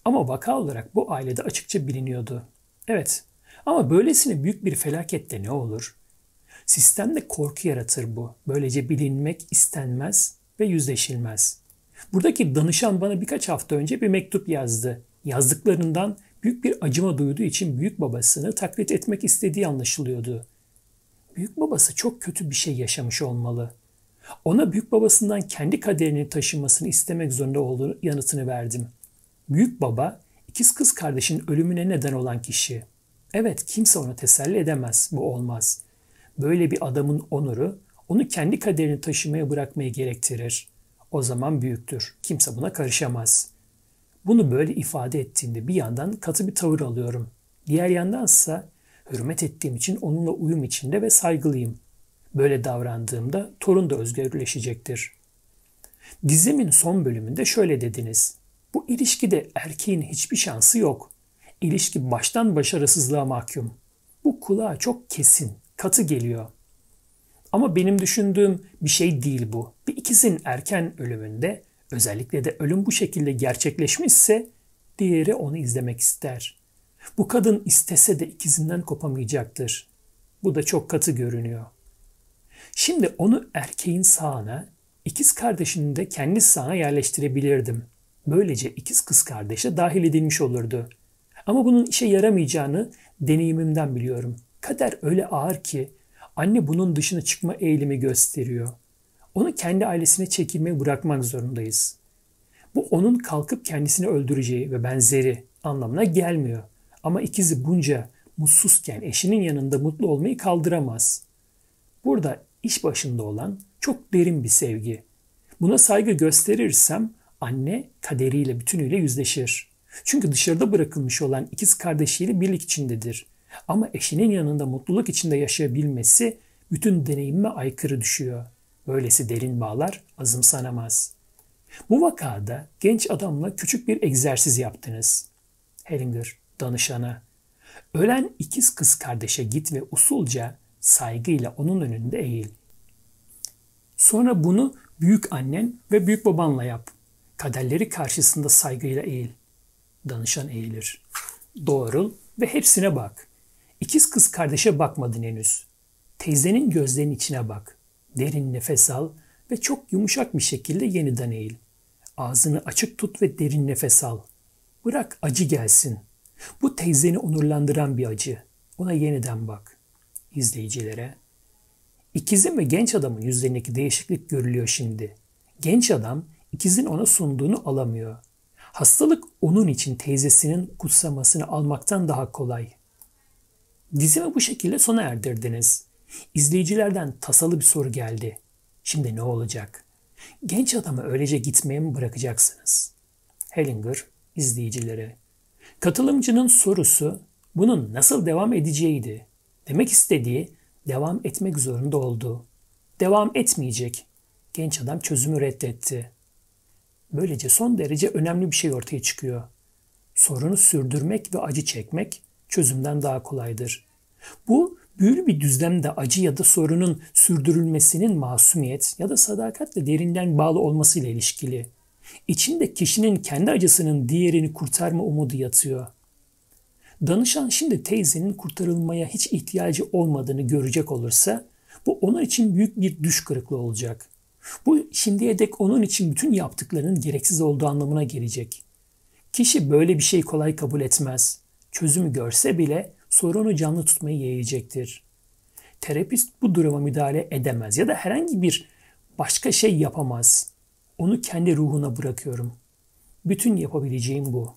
Ama vaka olarak bu ailede açıkça biliniyordu. Evet ama böylesine büyük bir felakette ne olur? Sistemde korku yaratır bu. Böylece bilinmek istenmez ve yüzleşilmez. Buradaki danışan bana birkaç hafta önce bir mektup yazdı. Yazdıklarından büyük bir acıma duyduğu için büyük babasını taklit etmek istediği anlaşılıyordu. Büyük babası çok kötü bir şey yaşamış olmalı. Ona büyük babasından kendi kaderini taşımasını istemek zorunda olduğu yanıtını verdim. Büyük baba ikiz kız kardeşin ölümüne neden olan kişi. Evet kimse onu teselli edemez. Bu olmaz. Böyle bir adamın onuru onu kendi kaderini taşımaya bırakmayı gerektirir. O zaman büyüktür. Kimse buna karışamaz. Bunu böyle ifade ettiğinde bir yandan katı bir tavır alıyorum. Diğer yandansa hürmet ettiğim için onunla uyum içinde ve saygılıyım. Böyle davrandığımda torun da özgürleşecektir. Dizimin son bölümünde şöyle dediniz. Bu ilişkide erkeğin hiçbir şansı yok. İlişki baştan başarısızlığa mahkum. Bu kulağa çok kesin, katı geliyor. Ama benim düşündüğüm bir şey değil bu. Bir ikizin erken ölümünde özellikle de ölüm bu şekilde gerçekleşmişse diğeri onu izlemek ister. Bu kadın istese de ikizinden kopamayacaktır. Bu da çok katı görünüyor. Şimdi onu erkeğin sağına, ikiz kardeşini de kendi sağına yerleştirebilirdim. Böylece ikiz kız kardeşe dahil edilmiş olurdu. Ama bunun işe yaramayacağını deneyimimden biliyorum. Kader öyle ağır ki anne bunun dışına çıkma eğilimi gösteriyor. Onu kendi ailesine çekilmeye bırakmak zorundayız. Bu onun kalkıp kendisini öldüreceği ve benzeri anlamına gelmiyor. Ama ikizi bunca mutsuzken eşinin yanında mutlu olmayı kaldıramaz. Burada iş başında olan çok derin bir sevgi. Buna saygı gösterirsem anne kaderiyle bütünüyle yüzleşir. Çünkü dışarıda bırakılmış olan ikiz kardeşiyle birlik içindedir. Ama eşinin yanında mutluluk içinde yaşayabilmesi bütün deneyimime aykırı düşüyor. Böylesi derin bağlar azımsanamaz. Bu vakada genç adamla küçük bir egzersiz yaptınız. Hellinger danışana. Ölen ikiz kız kardeşe git ve usulca saygıyla onun önünde eğil. Sonra bunu büyük annen ve büyük babanla yap. Kaderleri karşısında saygıyla eğil. Danışan eğilir. Doğrul ve hepsine bak. İkiz kız kardeşe bakmadın henüz. Teyzenin gözlerinin içine bak. Derin nefes al ve çok yumuşak bir şekilde yeniden eğil. Ağzını açık tut ve derin nefes al. Bırak acı gelsin. Bu teyzeni onurlandıran bir acı. Ona yeniden bak. İzleyicilere. İkizin ve genç adamın yüzlerindeki değişiklik görülüyor şimdi. Genç adam ikizin ona sunduğunu alamıyor. Hastalık onun için teyzesinin kutsamasını almaktan daha kolay. Dizimi bu şekilde sona erdirdiniz. İzleyicilerden tasalı bir soru geldi. Şimdi ne olacak? Genç adamı öylece gitmeye mi bırakacaksınız? Hellinger izleyicilere. Katılımcının sorusu bunun nasıl devam edeceğiydi. Demek istediği devam etmek zorunda oldu. Devam etmeyecek. Genç adam çözümü reddetti. Böylece son derece önemli bir şey ortaya çıkıyor. Sorunu sürdürmek ve acı çekmek çözümden daha kolaydır. Bu büyülü bir düzlemde acı ya da sorunun sürdürülmesinin masumiyet ya da sadakatle derinden bağlı olmasıyla ilişkili. İçinde kişinin kendi acısının diğerini kurtarma umudu yatıyor. Danışan şimdi teyzenin kurtarılmaya hiç ihtiyacı olmadığını görecek olursa bu onun için büyük bir düş kırıklığı olacak. Bu şimdiye dek onun için bütün yaptıklarının gereksiz olduğu anlamına gelecek. Kişi böyle bir şey kolay kabul etmez. Çözümü görse bile sorunu canlı tutmayı yeğecektir. Terapist bu duruma müdahale edemez ya da herhangi bir başka şey yapamaz. Onu kendi ruhuna bırakıyorum. Bütün yapabileceğim bu.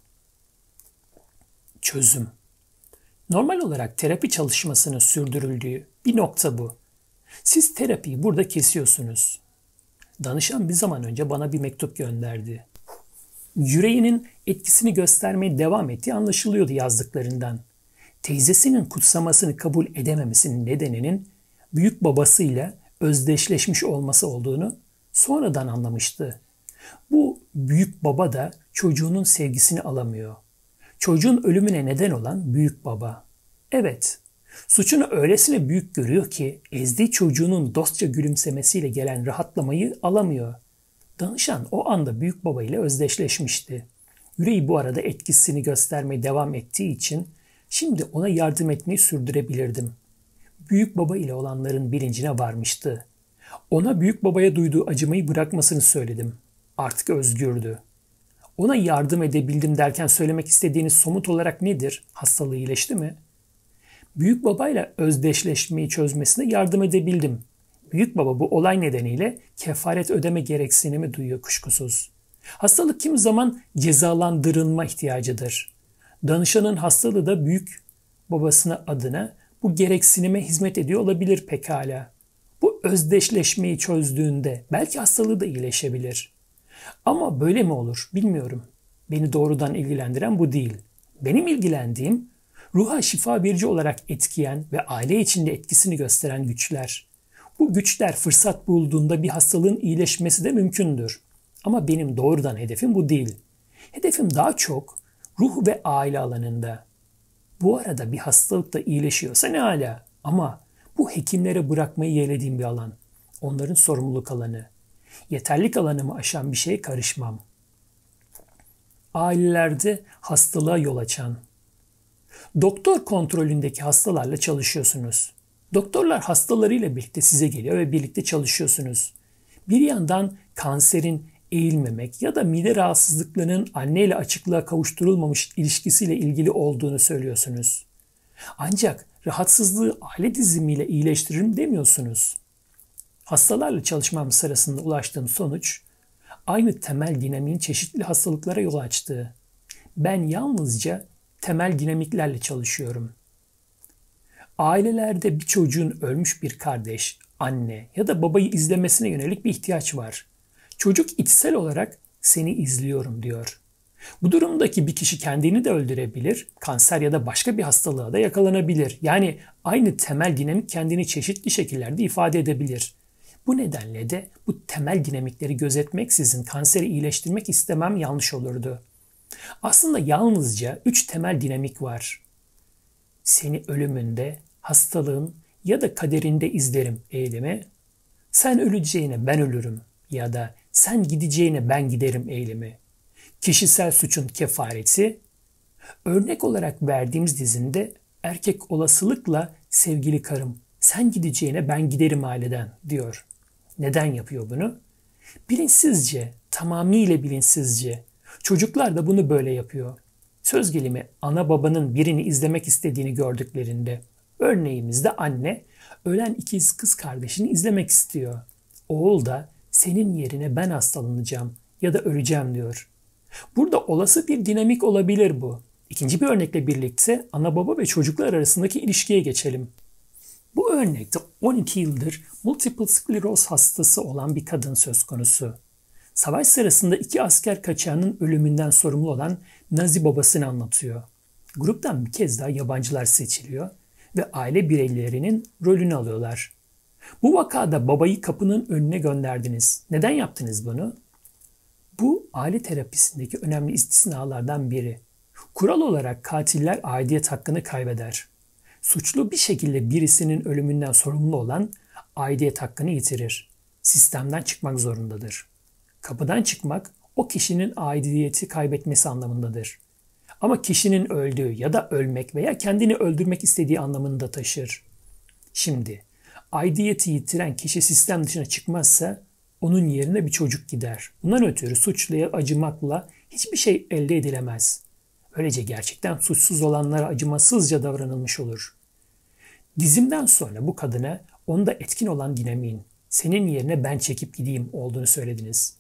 Çözüm. Normal olarak terapi çalışmasının sürdürüldüğü bir nokta bu. Siz terapiyi burada kesiyorsunuz. Danışan bir zaman önce bana bir mektup gönderdi. Yüreğinin etkisini göstermeye devam ettiği anlaşılıyordu yazdıklarından. Teyzesinin kutsamasını kabul edememesinin nedeninin büyük babasıyla özdeşleşmiş olması olduğunu sonradan anlamıştı. Bu büyük baba da çocuğunun sevgisini alamıyor. Çocuğun ölümüne neden olan büyük baba. Evet, suçunu öylesine büyük görüyor ki ezdiği çocuğunun dostça gülümsemesiyle gelen rahatlamayı alamıyor. Danışan o anda büyük baba ile özdeşleşmişti. Yüreği bu arada etkisini göstermeye devam ettiği için şimdi ona yardım etmeyi sürdürebilirdim. Büyük baba ile olanların bilincine varmıştı. Ona büyük babaya duyduğu acımayı bırakmasını söyledim. Artık özgürdü. Ona yardım edebildim derken söylemek istediğiniz somut olarak nedir? Hastalığı iyileşti mi? Büyük babayla özdeşleşmeyi çözmesine yardım edebildim. Büyük baba bu olay nedeniyle kefaret ödeme gereksinimi duyuyor kuşkusuz. Hastalık kim zaman cezalandırılma ihtiyacıdır. Danışanın hastalığı da büyük babasına adına bu gereksinime hizmet ediyor olabilir pekala. Bu özdeşleşmeyi çözdüğünde belki hastalığı da iyileşebilir. Ama böyle mi olur bilmiyorum. Beni doğrudan ilgilendiren bu değil. Benim ilgilendiğim ruha şifa verici olarak etkiyen ve aile içinde etkisini gösteren güçler. Bu güçler fırsat bulduğunda bir hastalığın iyileşmesi de mümkündür. Ama benim doğrudan hedefim bu değil. Hedefim daha çok ruh ve aile alanında. Bu arada bir hastalık da iyileşiyorsa ne hala. Ama bu hekimlere bırakmayı yeğlediğim bir alan. Onların sorumluluk alanı. Yeterlik alanımı aşan bir şeye karışmam. Ailelerde hastalığa yol açan. Doktor kontrolündeki hastalarla çalışıyorsunuz. Doktorlar hastalarıyla birlikte size geliyor ve birlikte çalışıyorsunuz. Bir yandan kanserin eğilmemek ya da mide rahatsızlıklarının anneyle açıklığa kavuşturulmamış ilişkisiyle ilgili olduğunu söylüyorsunuz. Ancak rahatsızlığı aile dizimiyle iyileştiririm demiyorsunuz. Hastalarla çalışmam sırasında ulaştığım sonuç aynı temel dinamiğin çeşitli hastalıklara yol açtığı. Ben yalnızca temel dinamiklerle çalışıyorum. Ailelerde bir çocuğun ölmüş bir kardeş, anne ya da babayı izlemesine yönelik bir ihtiyaç var. Çocuk içsel olarak seni izliyorum diyor. Bu durumdaki bir kişi kendini de öldürebilir, kanser ya da başka bir hastalığa da yakalanabilir. Yani aynı temel dinamik kendini çeşitli şekillerde ifade edebilir. Bu nedenle de bu temel dinamikleri gözetmeksizin kanseri iyileştirmek istemem yanlış olurdu. Aslında yalnızca üç temel dinamik var. Seni ölümünde, hastalığın ya da kaderinde izlerim eylemi, sen öleceğine ben ölürüm ya da sen gideceğine ben giderim eylemi, kişisel suçun kefareti, örnek olarak verdiğimiz dizinde erkek olasılıkla sevgili karım sen gideceğine ben giderim aileden diyor. Neden yapıyor bunu? Bilinçsizce, tamamıyla bilinçsizce. Çocuklar da bunu böyle yapıyor. Söz gelimi ana babanın birini izlemek istediğini gördüklerinde. Örneğimizde anne ölen ikiz kız kardeşini izlemek istiyor. Oğul da senin yerine ben hastalanacağım ya da öleceğim diyor. Burada olası bir dinamik olabilir bu. İkinci bir örnekle birlikte ana baba ve çocuklar arasındaki ilişkiye geçelim. Bu örnekte 12 yıldır multiple skleroz hastası olan bir kadın söz konusu. Savaş sırasında iki asker kaçağının ölümünden sorumlu olan Nazi babasını anlatıyor. Gruptan bir kez daha yabancılar seçiliyor ve aile bireylerinin rolünü alıyorlar. Bu vakada babayı kapının önüne gönderdiniz. Neden yaptınız bunu? Bu aile terapisindeki önemli istisnalardan biri. Kural olarak katiller aidiyet hakkını kaybeder. Suçlu bir şekilde birisinin ölümünden sorumlu olan aidiyet hakkını yitirir. Sistemden çıkmak zorundadır. Kapıdan çıkmak o kişinin aidiyeti kaybetmesi anlamındadır. Ama kişinin öldüğü ya da ölmek veya kendini öldürmek istediği anlamını da taşır. Şimdi aidiyeti yitiren kişi sistem dışına çıkmazsa onun yerine bir çocuk gider. Bundan ötürü suçluya acımakla hiçbir şey elde edilemez. Böylece gerçekten suçsuz olanlara acımasızca davranılmış olur. Dizimden sonra bu kadına onda etkin olan dinamiğin senin yerine ben çekip gideyim olduğunu söylediniz.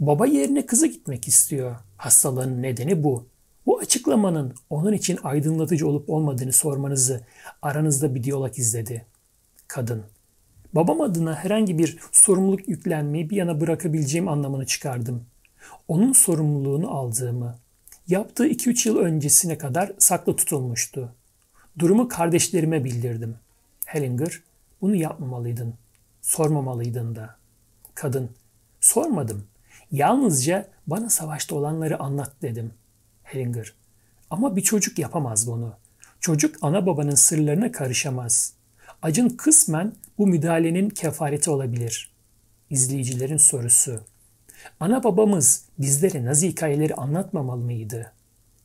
Baba yerine kızı gitmek istiyor. Hastalığın nedeni bu. Bu açıklamanın onun için aydınlatıcı olup olmadığını sormanızı aranızda bir diyalog izledi. Kadın, babam adına herhangi bir sorumluluk yüklenmeyi bir yana bırakabileceğim anlamını çıkardım. Onun sorumluluğunu aldığımı, yaptığı 2-3 yıl öncesine kadar saklı tutulmuştu. Durumu kardeşlerime bildirdim. Hellinger, bunu yapmamalıydın. Sormamalıydın da. Kadın, sormadım. Yalnızca bana savaşta olanları anlat dedim. Hellinger, ama bir çocuk yapamaz bunu. Çocuk ana babanın sırlarına karışamaz. Acın kısmen bu müdahalenin kefareti olabilir. İzleyicilerin sorusu. Ana babamız bizlere nazi hikayeleri anlatmamalı mıydı?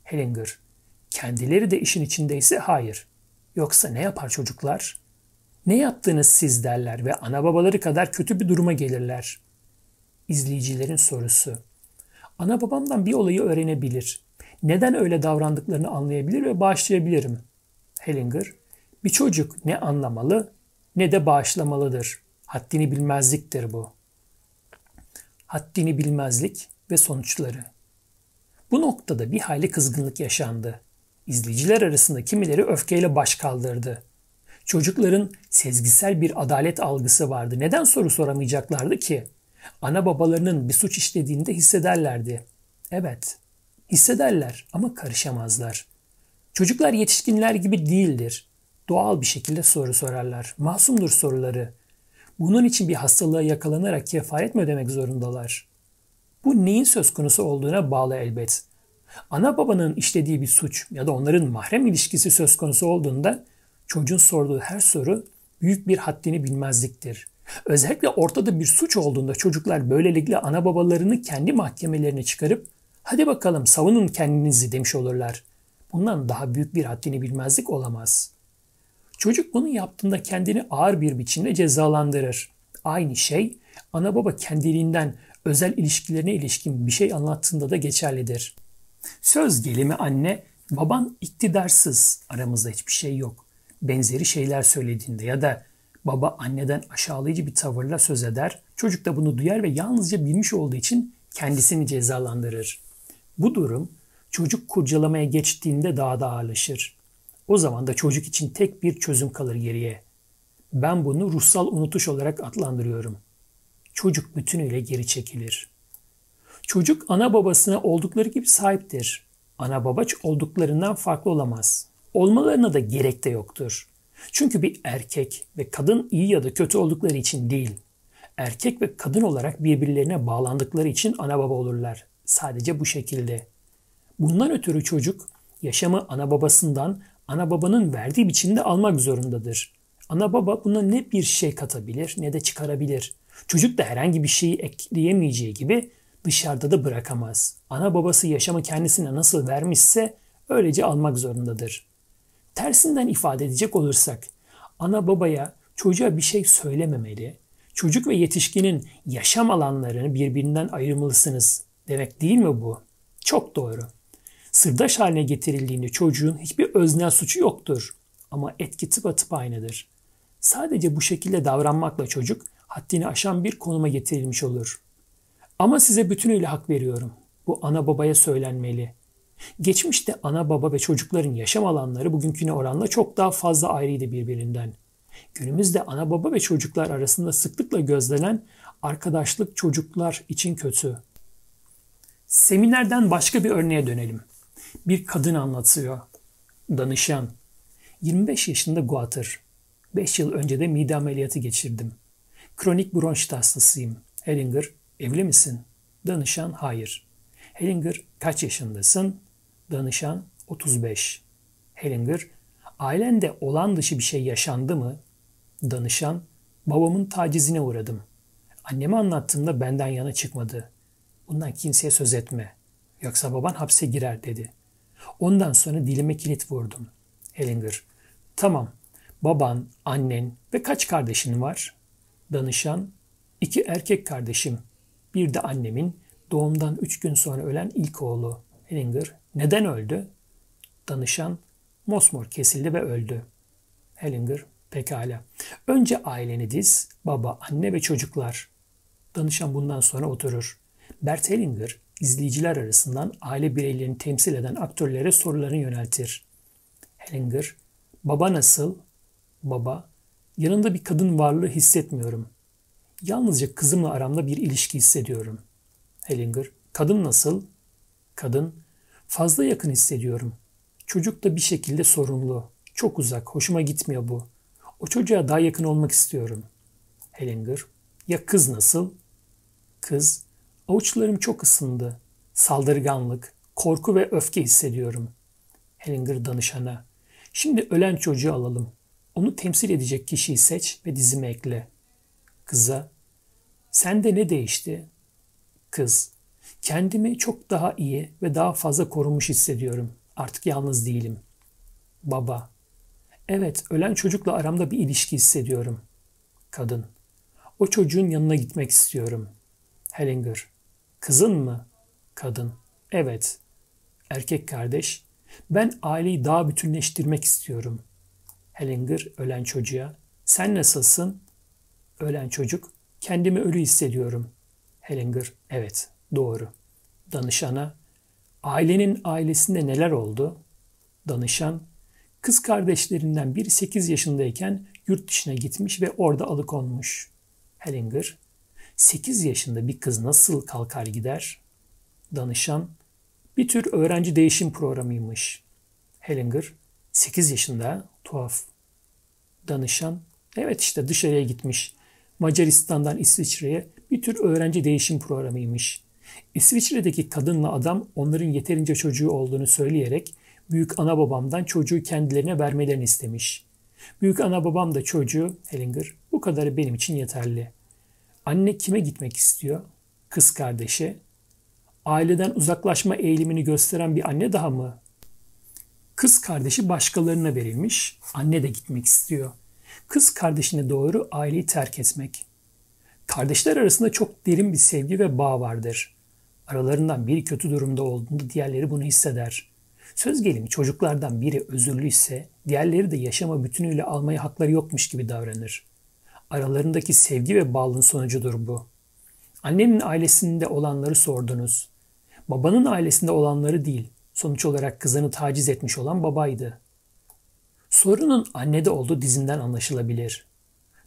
Hellinger, Kendileri de işin içindeyse hayır. Yoksa ne yapar çocuklar? Ne yaptınız siz derler ve ana babaları kadar kötü bir duruma gelirler. İzleyicilerin sorusu. Ana babamdan bir olayı öğrenebilir. Neden öyle davrandıklarını anlayabilir ve bağışlayabilirim. Hellinger, bir çocuk ne anlamalı ne de bağışlamalıdır. Haddini bilmezliktir bu. Haddini bilmezlik ve sonuçları. Bu noktada bir hayli kızgınlık yaşandı. İzleyiciler arasında kimileri öfkeyle baş kaldırdı. Çocukların sezgisel bir adalet algısı vardı. Neden soru soramayacaklardı ki? Ana babalarının bir suç işlediğinde hissederlerdi. Evet, hissederler ama karışamazlar. Çocuklar yetişkinler gibi değildir. Doğal bir şekilde soru sorarlar. Masumdur soruları. Bunun için bir hastalığa yakalanarak kefaret mi ödemek zorundalar? Bu neyin söz konusu olduğuna bağlı elbet. Ana babanın işlediği bir suç ya da onların mahrem ilişkisi söz konusu olduğunda çocuğun sorduğu her soru büyük bir haddini bilmezliktir. Özellikle ortada bir suç olduğunda çocuklar böylelikle ana babalarını kendi mahkemelerine çıkarıp hadi bakalım savunun kendinizi demiş olurlar. Bundan daha büyük bir haddini bilmezlik olamaz. Çocuk bunu yaptığında kendini ağır bir biçimde cezalandırır. Aynı şey ana baba kendiliğinden özel ilişkilerine ilişkin bir şey anlattığında da geçerlidir. Söz gelimi anne, baban iktidarsız, aramızda hiçbir şey yok. Benzeri şeyler söylediğinde ya da baba anneden aşağılayıcı bir tavırla söz eder, çocuk da bunu duyar ve yalnızca bilmiş olduğu için kendisini cezalandırır. Bu durum çocuk kurcalamaya geçtiğinde daha da ağırlaşır. O zaman da çocuk için tek bir çözüm kalır geriye. Ben bunu ruhsal unutuş olarak adlandırıyorum. Çocuk bütünüyle geri çekilir. Çocuk ana babasına oldukları gibi sahiptir. Ana baba olduklarından farklı olamaz. Olmalarına da gerek de yoktur. Çünkü bir erkek ve kadın iyi ya da kötü oldukları için değil, erkek ve kadın olarak birbirlerine bağlandıkları için ana baba olurlar. Sadece bu şekilde. Bundan ötürü çocuk yaşamı ana babasından ana babanın verdiği biçimde almak zorundadır. Ana baba buna ne bir şey katabilir ne de çıkarabilir. Çocuk da herhangi bir şeyi ekleyemeyeceği gibi dışarıda da bırakamaz. Ana babası yaşamı kendisine nasıl vermişse öylece almak zorundadır. Tersinden ifade edecek olursak, ana babaya çocuğa bir şey söylememeli, çocuk ve yetişkinin yaşam alanlarını birbirinden ayırmalısınız demek değil mi bu? Çok doğru. Sırdaş haline getirildiğinde çocuğun hiçbir öznel suçu yoktur. Ama etki tıpatıp aynıdır. Sadece bu şekilde davranmakla çocuk haddini aşan bir konuma getirilmiş olur. Ama size bütünüyle hak veriyorum. Bu ana babaya söylenmeli. Geçmişte ana baba ve çocukların yaşam alanları bugünküne oranla çok daha fazla ayrıydı birbirinden. Günümüzde ana baba ve çocuklar arasında sıklıkla gözlenen arkadaşlık çocuklar için kötü. Seminerden başka bir örneğe dönelim. Bir kadın anlatıyor. Danışan. 25 yaşında guatr. 5 yıl önce de mide ameliyatı geçirdim. Kronik bronşit hastasıyım. Hellinger, evli misin? Danışan, hayır. Hellinger, kaç yaşındasın? Danışan, 35. Hellinger, ailende olan dışı bir şey yaşandı mı? Danışan, babamın tacizine uğradım. Anneme anlattığımda benden yana çıkmadı. Bundan kimseye söz etme. Yoksa baban hapse girer dedi. Ondan sonra dilime kilit vurdum. Hellinger, tamam baban, annen ve kaç kardeşin var? Danışan, iki erkek kardeşim. Bir de annemin doğumdan üç gün sonra ölen ilk oğlu. Hellinger, neden öldü? Danışan, mosmor kesildi ve öldü. Hellinger, pekala. Önce aileni diz, baba, anne ve çocuklar. Danışan bundan sonra oturur. Bert Hellinger, izleyiciler arasından aile bireylerini temsil eden aktörlere sorularını yöneltir. Hellinger, baba nasıl? Baba, yanında bir kadın varlığı hissetmiyorum. Yalnızca kızımla aramda bir ilişki hissediyorum. Hellinger, kadın nasıl? Kadın, fazla yakın hissediyorum. Çocuk da bir şekilde sorumlu. Çok uzak, hoşuma gitmiyor bu. O çocuğa daha yakın olmak istiyorum. Hellinger, ya kız nasıl? Kız, avuçlarım çok ısındı. Saldırganlık, korku ve öfke hissediyorum. Hellinger danışana, şimdi ölen çocuğu alalım. Onu temsil edecek kişiyi seç ve dizime ekle. Kıza, sende ne değişti? Kız, kendimi çok daha iyi ve daha fazla korunmuş hissediyorum. Artık yalnız değilim. Baba, evet ölen çocukla aramda bir ilişki hissediyorum. Kadın, o çocuğun yanına gitmek istiyorum. Hellinger, kızın mı? Kadın, evet. Erkek kardeş, ben aileyi daha bütünleştirmek istiyorum.'' Hellinger ölen çocuğa. Sen nasılsın? Ölen çocuk. Kendimi ölü hissediyorum. Hellinger evet doğru. Danışana ailenin ailesinde neler oldu? Danışan kız kardeşlerinden biri 8 yaşındayken yurt dışına gitmiş ve orada alıkonmuş. Hellinger 8 yaşında bir kız nasıl kalkar gider? Danışan bir tür öğrenci değişim programıymış. Hellinger 8 yaşında tuhaf. Danışan evet işte dışarıya gitmiş. Macaristan'dan İsviçre'ye bir tür öğrenci değişim programıymış. İsviçre'deki kadınla adam onların yeterince çocuğu olduğunu söyleyerek büyük ana babamdan çocuğu kendilerine vermelerini istemiş. Büyük ana babam da çocuğu Hellinger bu kadarı benim için yeterli. Anne kime gitmek istiyor? Kız kardeşe. Aileden uzaklaşma eğilimini gösteren bir anne daha mı? Kız kardeşi başkalarına verilmiş, anne de gitmek istiyor. Kız kardeşine doğru aileyi terk etmek. Kardeşler arasında çok derin bir sevgi ve bağ vardır. Aralarından biri kötü durumda olduğunda diğerleri bunu hisseder. Söz gelimi çocuklardan biri özürlü ise diğerleri de yaşama bütünüyle almaya hakları yokmuş gibi davranır. Aralarındaki sevgi ve bağlılığın sonucudur bu. Annenin ailesinde olanları sordunuz. Babanın ailesinde olanları değil, sonuç olarak kızını taciz etmiş olan babaydı. Sorunun annede olduğu dizinden anlaşılabilir.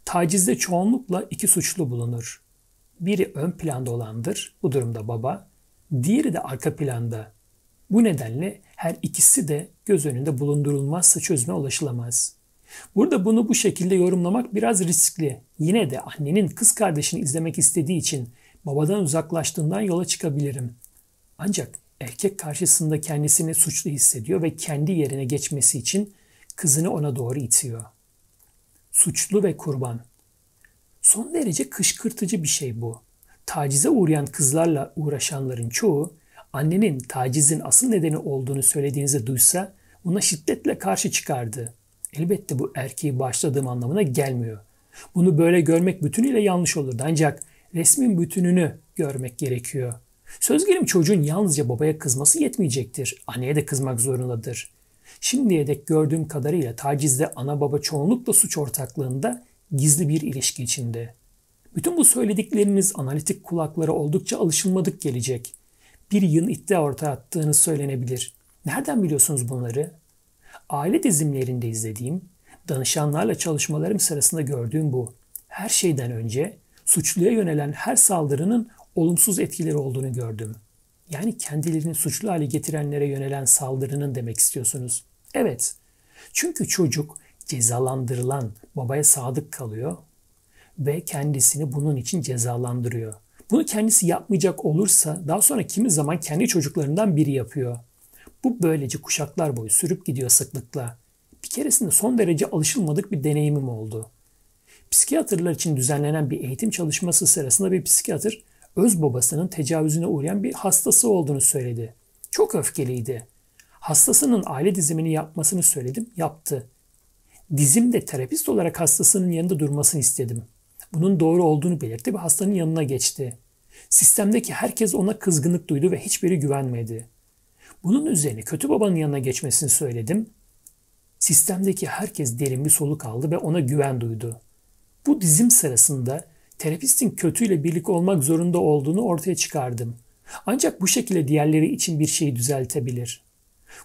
Tacizde çoğunlukla iki suçlu bulunur. Biri ön planda olandır, bu durumda baba. Diğeri de arka planda. Bu nedenle her ikisi de göz önünde bulundurulmazsa çözüme ulaşılamaz. Burada bunu bu şekilde yorumlamak biraz riskli. Yine de annenin kız kardeşini izlemek istediği için babadan uzaklaştığından yola çıkabilirim. Ancak erkek karşısında kendisini suçlu hissediyor ve kendi yerine geçmesi için kızını ona doğru itiyor. Suçlu ve kurban. Son derece kışkırtıcı bir şey bu. Tacize uğrayan kızlarla uğraşanların çoğu annenin tacizin asıl nedeni olduğunu söylediğinizi duysa buna şiddetle karşı çıkardı. Elbette bu erkeği başladığım anlamına gelmiyor. Bunu böyle görmek bütünüyle yanlış olurdu ancak resmin bütününü görmek gerekiyor. Söz gelimi çocuğun yalnızca babaya kızması yetmeyecektir. Anneye de kızmak zorundadır. Şimdiye dek gördüğüm kadarıyla tacizde ana baba çoğunlukla suç ortaklığında gizli bir ilişki içinde. Bütün bu söyledikleriniz analitik kulaklara oldukça alışılmadık gelecek. Bir yığın iddia ortaya attığınız söylenebilir. Nereden biliyorsunuz bunları? Aile dizimlerinde izlediğim, danışanlarla çalışmalarım sırasında gördüğüm bu. Her şeyden önce suçluya yönelen her saldırının olumsuz etkileri olduğunu gördüm. Yani kendilerini suçlu hale getirenlere yönelen saldırının demek istiyorsunuz. Evet. Çünkü çocuk cezalandırılan babaya sadık kalıyor ve kendisini bunun için cezalandırıyor. Bunu kendisi yapmayacak olursa daha sonra kimi zaman kendi çocuklarından biri yapıyor. Bu böylece kuşaklar boyu sürüp gidiyor sıklıkla. Bir keresinde son derece alışılmadık bir deneyimim oldu. Psikiyatrlar için düzenlenen bir eğitim çalışması sırasında bir psikiyatr öz babasının tecavüzüne uğrayan bir hastası olduğunu söyledi. Çok öfkeliydi. Hastasının aile dizimini yapmasını söyledim, yaptı. Dizimde terapist olarak hastasının yanında durmasını istedim. Bunun doğru olduğunu belirtti ve hastanın yanına geçti. Sistemdeki herkes ona kızgınlık duydu ve hiçbiri güvenmedi. Bunun üzerine kötü babanın yanına geçmesini söyledim. Sistemdeki herkes derin bir soluk aldı ve ona güven duydu. Bu dizim sırasında terapistin kötüyle birlik olmak zorunda olduğunu ortaya çıkardım. Ancak bu şekilde diğerleri için bir şeyi düzeltebilir.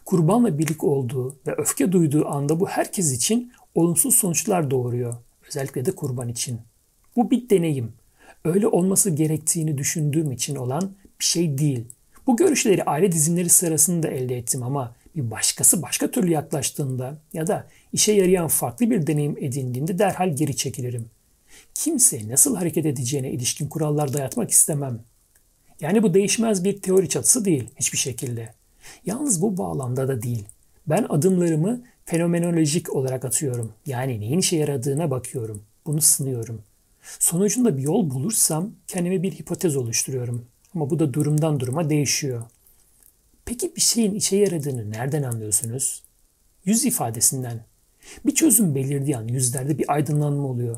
Kurbanla birlik olduğu ve öfke duyduğu anda bu herkes için olumsuz sonuçlar doğuruyor. Özellikle de kurban için. Bu bir deneyim. Öyle olması gerektiğini düşündüğüm için olan bir şey değil. Bu görüşleri aile dizimleri sırasında elde ettim ama bir başkası başka türlü yaklaştığında ya da işe yarayan farklı bir deneyim edindiğinde derhal geri çekilirim. Kimse nasıl hareket edeceğine ilişkin kurallar dayatmak istemem. Yani bu değişmez bir teori çatısı değil hiçbir şekilde. Yalnız bu bağlamda da değil. Ben adımlarımı fenomenolojik olarak atıyorum. Yani neyin işe yaradığına bakıyorum. Bunu sınıyorum. Sonucunda bir yol bulursam kendime bir hipotez oluşturuyorum. Ama bu da durumdan duruma değişiyor. Peki bir şeyin işe yaradığını nereden anlıyorsunuz? Yüz ifadesinden. Bir çözüm belirdiği an yüzlerde bir aydınlanma oluyor.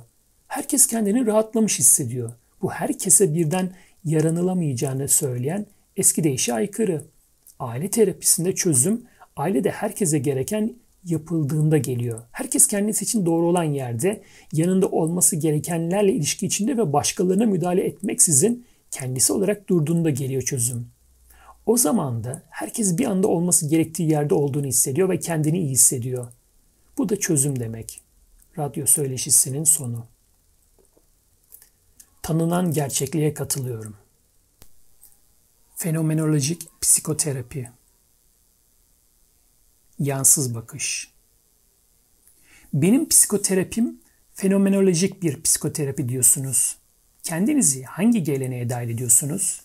Herkes kendini rahatlamış hissediyor. Bu herkese birden yaranılamayacağını söyleyen eski deyişe aykırı. Aile terapisinde çözüm ailede herkese gereken yapıldığında geliyor. Herkes kendisi için doğru olan yerde, yanında olması gerekenlerle ilişki içinde ve başkalarına müdahale etmeksizin kendisi olarak durduğunda geliyor çözüm. O zaman da herkes bir anda olması gerektiği yerde olduğunu hissediyor ve kendini iyi hissediyor. Bu da çözüm demek. Radyo söyleşisinin sonu. Tanınan gerçekliğe katılıyorum. Fenomenolojik psikoterapi. Yansız bakış. Benim psikoterapim fenomenolojik bir psikoterapi diyorsunuz. Kendinizi hangi geleneğe dahil ediyorsunuz?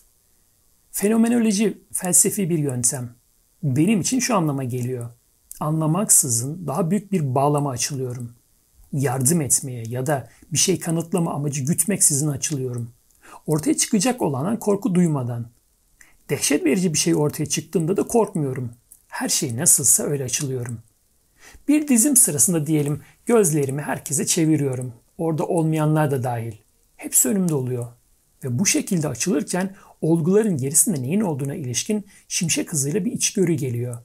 Fenomenoloji felsefi bir yöntem. Benim için şu anlama geliyor. Anlamaksızın daha büyük bir bağlama açılıyorum. Yardım etmeye ya da bir şey kanıtlama amacı gütmeksizin açılıyorum. Ortaya çıkacak olana korku duymadan. Dehşet verici bir şey ortaya çıktığında da korkmuyorum. Her şey nasılsa öyle açılıyorum. Bir dizim sırasında diyelim gözlerimi herkese çeviriyorum. Orada olmayanlar da dahil. Hepsi önümde oluyor. Ve bu şekilde açılırken olguların gerisinde neyin olduğuna ilişkin şimşek hızıyla bir içgörü geliyor.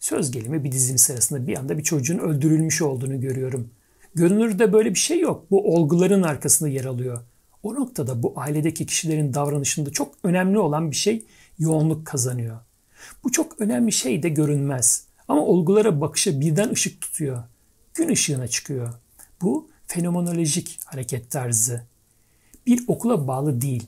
Söz gelimi bir dizim sırasında bir anda bir çocuğun öldürülmüş olduğunu görüyorum. Görünürde böyle bir şey yok. Bu olguların arkasında yer alıyor. O noktada bu ailedeki kişilerin davranışında çok önemli olan bir şey yoğunluk kazanıyor. Bu çok önemli şey de görünmez. Ama olgulara bakışa birden ışık tutuyor. Gün ışığına çıkıyor. Bu fenomenolojik hareket tarzı. Bir okula bağlı değil.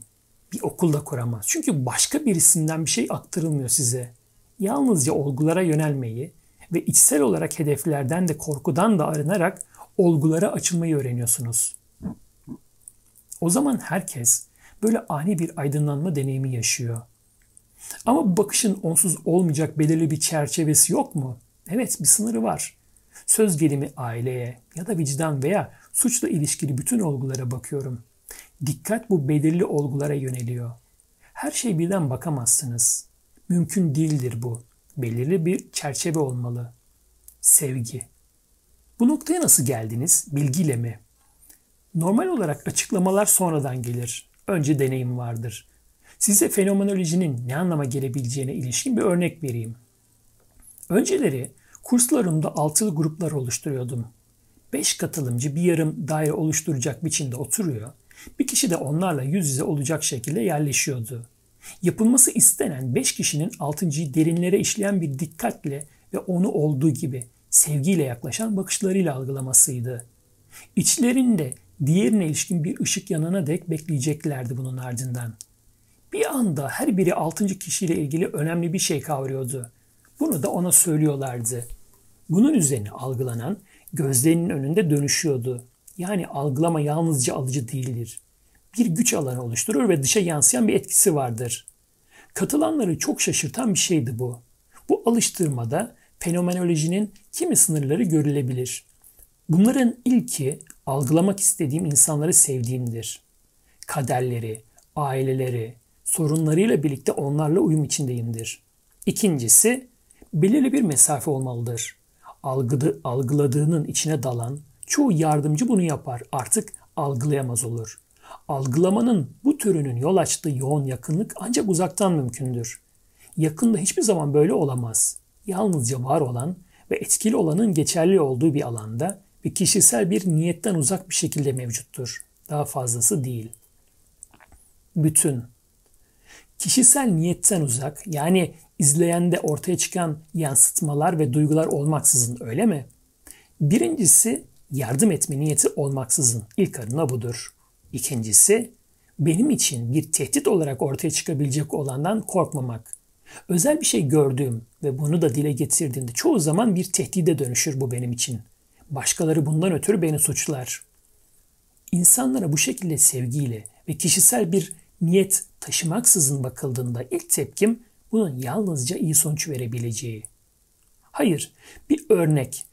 Bir okul da kuramaz. Çünkü başka birisinden bir şey aktarılmıyor size. Yalnızca olgulara yönelmeyi ve içsel olarak hedeflerden de korkudan da arınarak olgulara açılmayı öğreniyorsunuz. O zaman herkes böyle ani bir aydınlanma deneyimi yaşıyor. Ama bakışın onsuz olmayacak belirli bir çerçevesi yok mu? Evet bir sınırı var. Söz gelimi aileye ya da vicdan veya suçla ilişkili bütün olgulara bakıyorum. Dikkat bu belirli olgulara yöneliyor. Her şey birden bakamazsınız. Mümkün değildir bu. Belirli bir çerçeve olmalı. Sevgi. Bu noktaya nasıl geldiniz? Bilgiyle mi? Normal olarak açıklamalar sonradan gelir. Önce deneyim vardır. Size fenomenolojinin ne anlama gelebileceğine ilişkin bir örnek vereyim. Önceleri kurslarımda altılı gruplar oluşturuyordum. Beş katılımcı bir yarım daire oluşturacak biçimde oturuyor. Bir kişi de onlarla yüz yüze olacak şekilde yerleşiyordu. Yapılması istenen beş kişinin altıncıyı derinlere işleyen bir dikkatle ve onu olduğu gibi sevgiyle yaklaşan bakışlarıyla algılamasıydı. İçlerinde diğerine ilişkin bir ışık yanana dek bekleyeceklerdi bunun ardından. Bir anda her biri altıncı kişiyle ilgili önemli bir şey kavruyordu. Bunu da ona söylüyorlardı. Bunun üzerine algılanan gözlerinin önünde dönüşüyordu. Yani algılama yalnızca alıcı değildir. Bir güç alanı oluşturur ve dışa yansıyan bir etkisi vardır. Katılanları çok şaşırtan bir şeydi bu. Bu alıştırmada fenomenolojinin kimi sınırları görülebilir. Bunların ilki algılamak istediğim insanları sevdiğimdir. Kaderleri, aileleri, sorunlarıyla birlikte onlarla uyum içindeyimdir. İkincisi, belirli bir mesafe olmalıdır. Algıdı, algıladığının içine dalan, çoğu yardımcı bunu yapar, artık algılayamaz olur. Algılamanın bu türünün yol açtığı yoğun yakınlık ancak uzaktan mümkündür. Yakında hiçbir zaman böyle olamaz. Yalnızca var olan ve etkili olanın geçerli olduğu bir alanda ve kişisel bir niyetten uzak bir şekilde mevcuttur. Daha fazlası değil. Bütün. Kişisel niyetten uzak yani izleyende ortaya çıkan yansıtmalar ve duygular olmaksızın öyle mi? Birincisi yardım etme niyeti olmaksızın ilk adına budur. İkincisi benim için bir tehdit olarak ortaya çıkabilecek olandan korkmamak. Özel bir şey gördüğüm ve bunu da dile getirdiğimde çoğu zaman bir tehdide dönüşür bu benim için. Başkaları bundan ötürü beni suçlar. İnsanlara bu şekilde sevgiyle ve kişisel bir niyet taşımaksızın bakıldığında ilk tepkim bunun yalnızca iyi sonuç verebileceği. Hayır, bir örnek.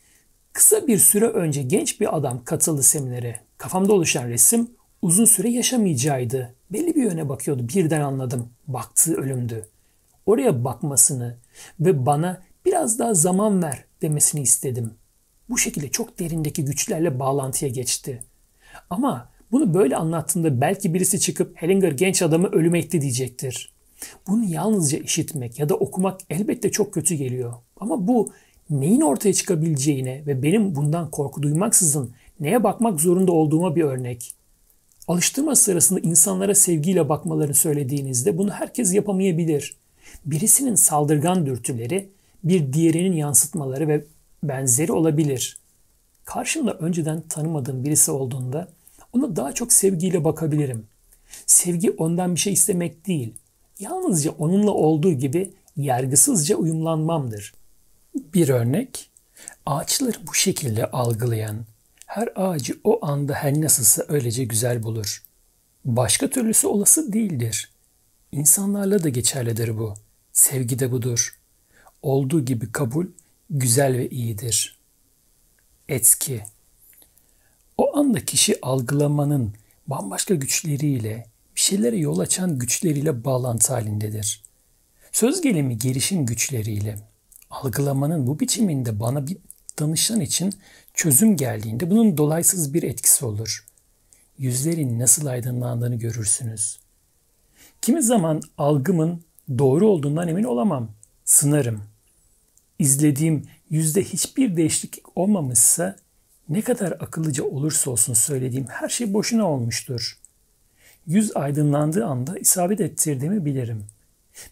Kısa bir süre önce genç bir adam katıldı seminere. Kafamda oluşan resim uzun süre yaşamayacağıydı. Belli bir yöne bakıyordu. Birden anladım. Baktığı ölümdü. Oraya bakmasını ve bana biraz daha zaman ver demesini istedim. Bu şekilde çok derindeki güçlerle bağlantıya geçti. Ama bunu böyle anlattığında belki birisi çıkıp Hellinger genç adamı ölüme itti diyecektir. Bunu yalnızca işitmek ya da okumak elbette çok kötü geliyor. Ama bu neyin ortaya çıkabileceğine ve benim bundan korku duymaksızın neye bakmak zorunda olduğuma bir örnek. Alıştırma sırasında insanlara sevgiyle bakmalarını söylediğinizde bunu herkes yapamayabilir. Birisinin saldırgan dürtüleri bir diğerinin yansıtmaları ve benzeri olabilir. Karşımda önceden tanımadığım birisi olduğunda ona daha çok sevgiyle bakabilirim. Sevgi ondan bir şey istemek değil. Yalnızca onunla olduğu gibi yargısızca uyumlanmamdır. Bir örnek, ağaçları bu şekilde algılayan, her ağacı o anda her nasılsa öylece güzel bulur. Başka türlüsü olası değildir. İnsanlarla da geçerlidir bu. Sevgi de budur. Olduğu gibi kabul güzel ve iyidir. Etki O anda kişi algılamanın bambaşka güçleriyle, bir şeylere yol açan güçleriyle bağlantı halindedir. Söz gelimi gelişim güçleriyle. algılamanın bu biçiminde bana bir danışan için çözüm geldiğinde bunun dolaysız bir etkisi olur. Yüzlerin nasıl aydınlandığını görürsünüz. Kimi zaman algımın doğru olduğundan emin olamam. Sınarım. İzlediğim yüzde hiçbir değişiklik olmamışsa ne kadar akıllıca olursa olsun söylediğim her şey boşuna olmuştur. Yüz aydınlandığı anda isabet ettirdiğimi bilirim.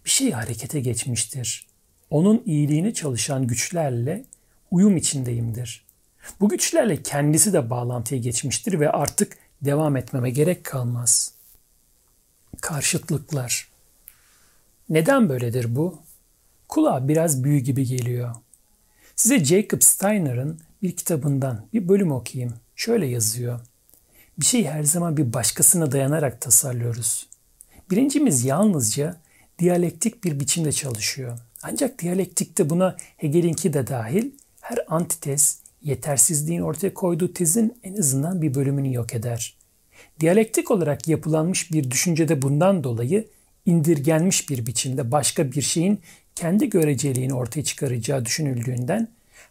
Bir şey harekete geçmiştir. Onun iyiliğine çalışan güçlerle uyum içindeyimdir. Bu güçlerle kendisi de bağlantıya geçmiştir ve artık devam etmeme gerek kalmaz. Karşıtlıklar Neden böyledir bu? Kulağa biraz büyü gibi geliyor. Size Jacob Steiner'ın bir kitabından bir bölüm okuyayım. Şöyle yazıyor. Bir şey her zaman bir başkasına dayanarak tasarlıyoruz. Birincimiz yalnızca diyalektik bir biçimde çalışıyor. Ancak diyalektikte buna Hegel'inki de dahil her antitez yetersizliğin ortaya koyduğu tezin en azından bir bölümünü yok eder. Diyalektik olarak yapılanmış bir düşüncede bundan dolayı indirgenmiş bir biçimde başka bir şeyin kendi göreceliğini ortaya çıkaracağı düşünüldüğünden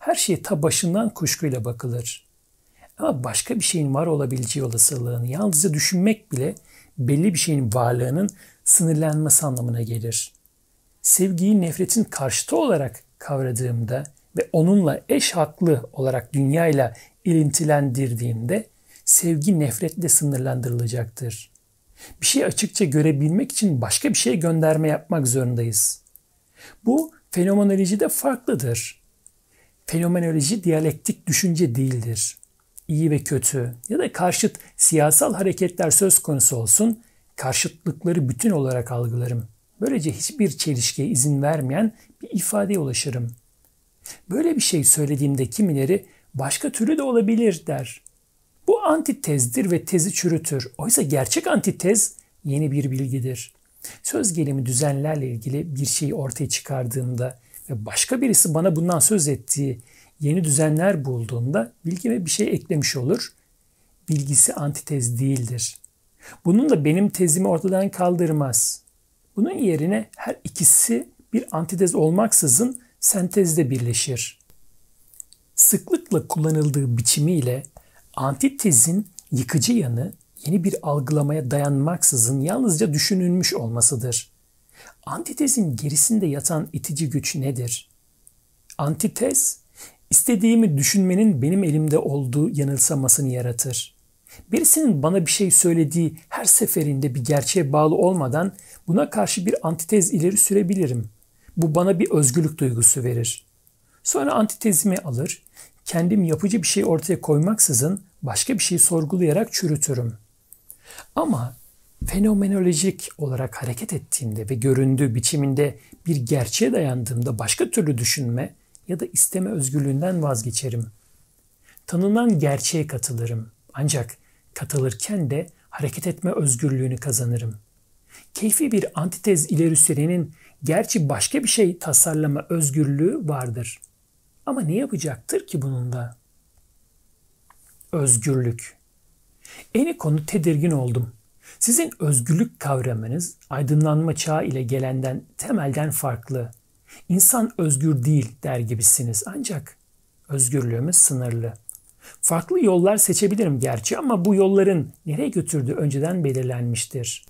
her şeye ta başından kuşkuyla bakılır. Ama başka bir şeyin var olabileceği olasılığını yalnızca düşünmek bile belli bir şeyin varlığının sınırlanması anlamına gelir. Sevgiyi nefretin karşıtı olarak kavradığımda ve onunla eş haklı olarak dünyayla ilintilendirdiğimde sevgi nefretle sınırlandırılacaktır. Bir şey açıkça görebilmek için başka bir şeye gönderme yapmak zorundayız. Bu fenomenolojide farklıdır. Fenomenoloji diyalektik düşünce değildir. İyi ve kötü ya da karşıt siyasal hareketler söz konusu olsun, karşıtlıkları bütün olarak algılarım. Böylece hiçbir çelişkiye izin vermeyen bir ifadeye ulaşırım. Böyle bir şey söylediğimde kimileri başka türlü de olabilir der. Bu antitezdir ve tezi çürütür. Oysa gerçek antitez yeni bir bilgidir. Söz gelimi düzenlerle ilgili bir şeyi ortaya çıkardığımda başka birisi bana bundan söz ettiği yeni düzenler bulduğunda bilgime bir şey eklemiş olur. Bilgisi antitez değildir. Bunun da benim tezimi ortadan kaldırmaz. Bunun yerine her ikisi bir antitez olmaksızın sentezde birleşir. Sıklıkla kullanıldığı biçimiyle antitezin yıkıcı yanı yeni bir algılamaya dayanmaksızın yalnızca düşünülmüş olmasıdır. Antitezin gerisinde yatan itici güç nedir? Antitez, istediğimi düşünmenin benim elimde olduğu yanılsamasını yaratır. Birisinin bana bir şey söylediği her seferinde bir gerçeğe bağlı olmadan buna karşı bir antitez ileri sürebilirim. Bu bana bir özgürlük duygusu verir. Sonra antitezimi alır, kendim yapıcı bir şey ortaya koymaksızın başka bir şeyi sorgulayarak çürütürüm. Ama fenomenolojik olarak hareket ettiğimde ve göründüğü biçiminde bir gerçeğe dayandığımda başka türlü düşünme ya da isteme özgürlüğünden vazgeçerim. Tanınan gerçeğe katılırım. Ancak katılırken de hareket etme özgürlüğünü kazanırım. Keyfi bir antitez ileri sürenin gerçi başka bir şey tasarlama özgürlüğü vardır. Ama ne yapacaktır ki bununla? Özgürlük. Eni konu tedirgin oldum. Sizin özgürlük kavramınız aydınlanma çağı ile gelenden temelden farklı. İnsan özgür değil der gibisiniz ancak özgürlüğümüz sınırlı. Farklı yollar seçebilirim gerçi ama bu yolların nereye götürdüğü önceden belirlenmiştir.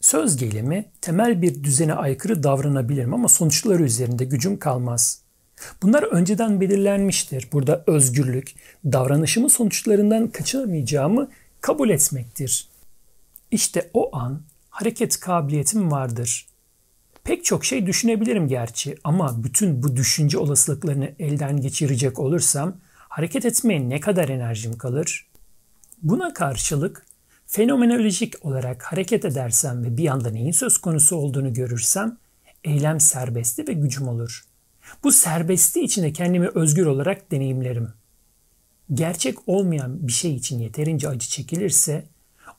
Söz gelimi temel bir düzene aykırı davranabilirim ama sonuçları üzerinde gücüm kalmaz. Bunlar önceden belirlenmiştir. Burada özgürlük, davranışımın sonuçlarından kaçamayacağımı kabul etmektir. İşte o an hareket kabiliyetim vardır. Pek çok şey düşünebilirim gerçi ama bütün bu düşünce olasılıklarını elden geçirecek olursam hareket etmeye ne kadar enerjim kalır? Buna karşılık fenomenolojik olarak hareket edersem ve bir anda neyin söz konusu olduğunu görürsem eylem serbesti ve gücüm olur. Bu serbestliği içinde kendimi özgür olarak deneyimlerim. Gerçek olmayan bir şey için yeterince acı çekilirse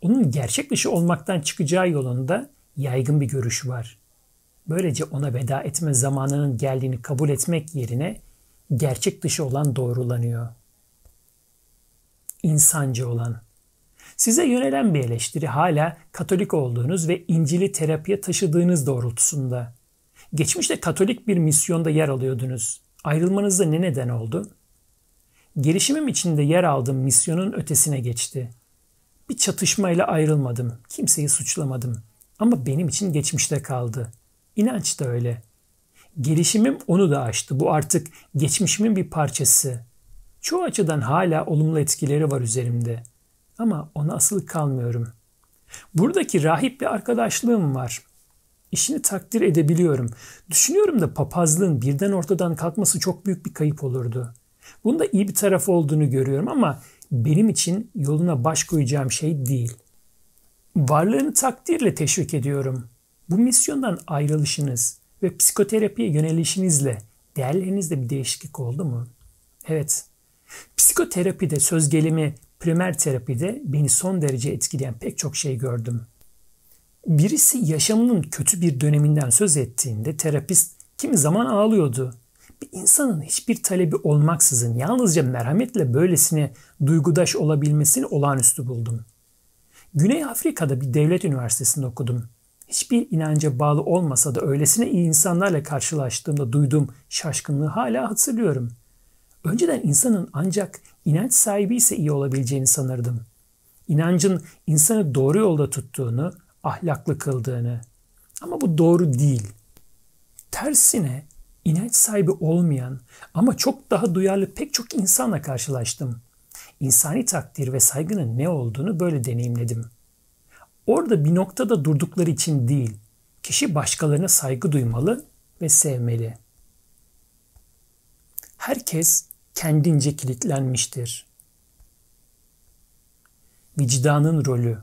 onun gerçek dışı olmaktan çıkacağı yolunda yaygın bir görüş var. Böylece ona veda etme zamanının geldiğini kabul etmek yerine gerçek dışı olan doğrulanıyor. İnsancı olan. Size yönelen bir eleştiri hala Katolik olduğunuz ve İncil'i terapiye taşıdığınız doğrultusunda. Geçmişte Katolik bir misyonda yer alıyordunuz. Ayrılmanızda ne neden oldu? Gelişimim içinde yer aldığım misyonun ötesine geçti. Bir çatışmayla ayrılmadım. Kimseyi suçlamadım. Ama benim için geçmişte kaldı. İnanç da öyle. Gelişimim onu da aştı. Bu artık geçmişimin bir parçası. Çoğu açıdan hala olumlu etkileri var üzerimde. Ama ona asıl kalmıyorum. Buradaki rahip bir arkadaşlığım var. İşini takdir edebiliyorum. Düşünüyorum da papazlığın birden ortadan kalkması çok büyük bir kayıp olurdu. Bunda iyi bir taraf olduğunu görüyorum ama benim için yoluna baş koyacağım şey değil. Varlığını takdirle teşvik ediyorum. Bu misyondan ayrılışınız ve psikoterapiye yönelişinizle değerlerinizde bir değişiklik oldu mu? Evet. Psikoterapide söz gelimi primer terapide beni son derece etkileyen pek çok şey gördüm. Birisi yaşamının kötü bir döneminden söz ettiğinde terapist kimi zaman ağlıyordu. İnsanın hiçbir talebi olmaksızın yalnızca merhametle böylesine duygudaş olabilmesini olağanüstü buldum. Güney Afrika'da bir devlet üniversitesinde okudum. Hiçbir inanca bağlı olmasa da öylesine iyi insanlarla karşılaştığımda duyduğum şaşkınlığı hala hatırlıyorum. Önceden insanın ancak inanç sahibi ise iyi olabileceğini sanırdım. İnancın insanı doğru yolda tuttuğunu, ahlaklı kıldığını. Ama bu doğru değil. Tersine inanç sahibi olmayan ama çok daha duyarlı pek çok insanla karşılaştım. İnsani takdir ve saygının ne olduğunu böyle deneyimledim. Orada bir noktada durdukları için değil, kişi başkalarına saygı duymalı ve sevmeli. Herkes kendince kilitlenmiştir. Vicdanın rolü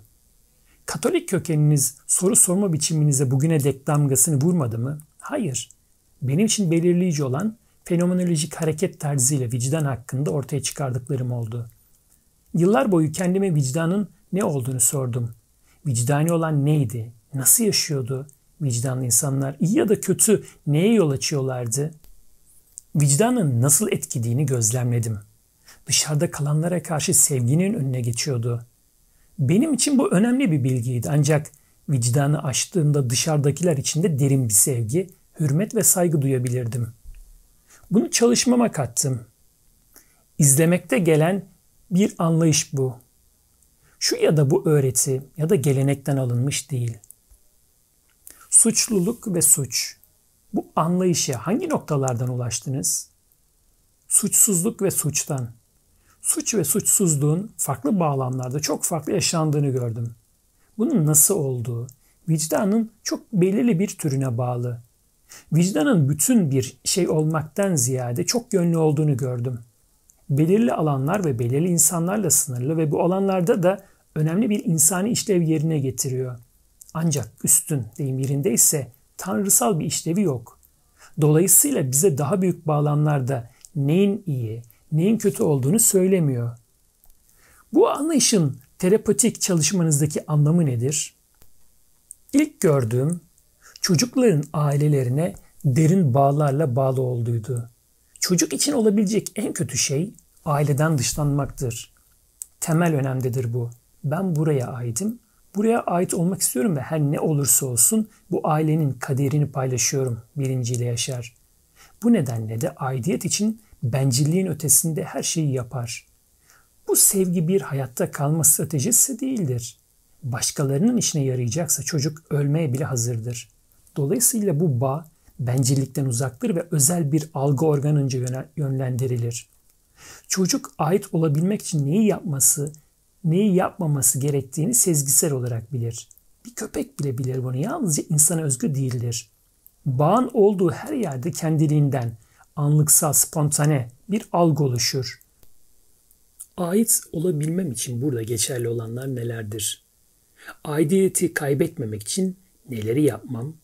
Katolik kökeniniz soru sorma biçiminize bugüne dek damgasını vurmadı mı? Hayır. Benim için belirleyici olan fenomenolojik hareket tarzıyla vicdan hakkında ortaya çıkardıklarım oldu. Yıllar boyu kendime vicdanın ne olduğunu sordum. Vicdani olan neydi? Nasıl yaşıyordu? Vicdanlı insanlar iyi ya da kötü neye yol açıyorlardı? Vicdanın nasıl etkilediğini gözlemledim. Dışarıda kalanlara karşı sevginin önüne geçiyordu. Benim için bu önemli bir bilgiydi ancak vicdanı açtığımda dışarıdakiler için de derin bir sevgi, hürmet ve saygı duyabilirdim. Bunu çalışmama kattım. İzlemekte gelen bir anlayış bu. Şu ya da bu öğreti ya da gelenekten alınmış değil. Suçluluk ve suç. Bu anlayışa hangi noktalardan ulaştınız? Suçsuzluk ve suçtan. Suç ve suçsuzluğun farklı bağlamlarda çok farklı yaşandığını gördüm. Bunun nasıl olduğu, vicdanın çok belirli bir türüne bağlı. Vicdanın bütün bir şey olmaktan ziyade çok yönlü olduğunu gördüm. Belirli alanlar ve belirli insanlarla sınırlı ve bu alanlarda da önemli bir insani işlev yerine getiriyor. Ancak üstün deyim yerinde ise tanrısal bir işlevi yok. Dolayısıyla bize daha büyük bağlamlarda neyin iyi, neyin kötü olduğunu söylemiyor. Bu anlayışın terapatik çalışmanızdaki anlamı nedir? İlk gördüğüm çocukların ailelerine derin bağlarla bağlı olduğuydu. Çocuk için olabilecek en kötü şey aileden dışlanmaktır. Temel önemdedir bu. Ben buraya aitim, buraya ait olmak istiyorum ve her ne olursa olsun bu ailenin kaderini paylaşıyorum birinciyle yaşar. Bu nedenle de aidiyet için bencilliğin ötesinde her şeyi yapar. Bu sevgi bir hayatta kalma stratejisi değildir. Başkalarının işine yarayacaksa çocuk ölmeye bile hazırdır. Dolayısıyla bu bağ bencillikten uzaktır ve özel bir algı organınca yönlendirilir. Çocuk ait olabilmek için neyi yapması, neyi yapmaması gerektiğini sezgisel olarak bilir. Bir köpek bile bilir bunu. Yalnızca insana özgü değildir. Bağın olduğu her yerde kendiliğinden, anlıksal, spontane bir algı oluşur. Ait olabilmem için burada geçerli olanlar nelerdir? Aidiyeti kaybetmemek için neleri yapmam,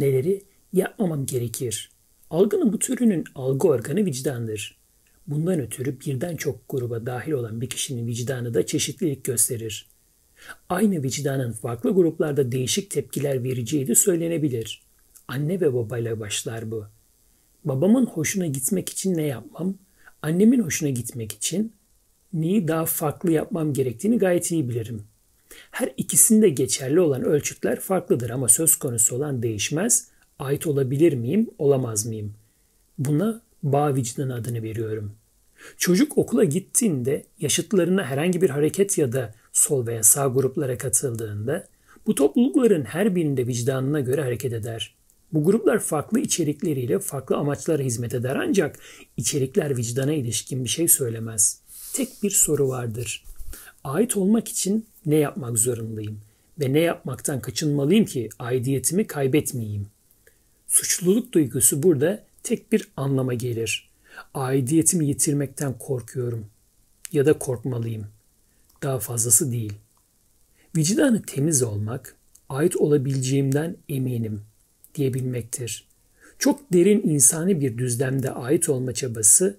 neleri yapmamam gerekir? Algının bu türünün algı organı vicdandır. Bundan ötürü birden çok gruba dahil olan bir kişinin vicdanı da çeşitlilik gösterir. Aynı vicdanın farklı gruplarda değişik tepkiler vereceği de söylenebilir. Anne ve babayla başlar bu. Babamın hoşuna gitmek için ne yapmam, annemin hoşuna gitmek için neyi daha farklı yapmam gerektiğini gayet iyi bilirim. Her ikisinde geçerli olan ölçütler farklıdır ama söz konusu olan değişmez. ait olabilir miyim, olamaz mıyım? Buna bağ vicdan adını veriyorum. Çocuk okula gittiğinde yaşıtlarına herhangi bir hareket ya da sol veya sağ gruplara katıldığında bu toplulukların her birinde vicdanına göre hareket eder. Bu gruplar farklı içerikleriyle farklı amaçlara hizmet eder ancak içerikler vicdana ilişkin bir şey söylemez. Tek bir soru vardır. Ait olmak için ne yapmak zorundayım ve ne yapmaktan kaçınmalıyım ki aidiyetimi kaybetmeyeyim? Suçluluk duygusu burada tek bir anlama gelir. Aidiyetimi yitirmekten korkuyorum ya da korkmalıyım. Daha fazlası değil. Vicdanı temiz olmak, ait olabileceğimden eminim diyebilmektir. Çok derin insani bir düzlemde ait olma çabası,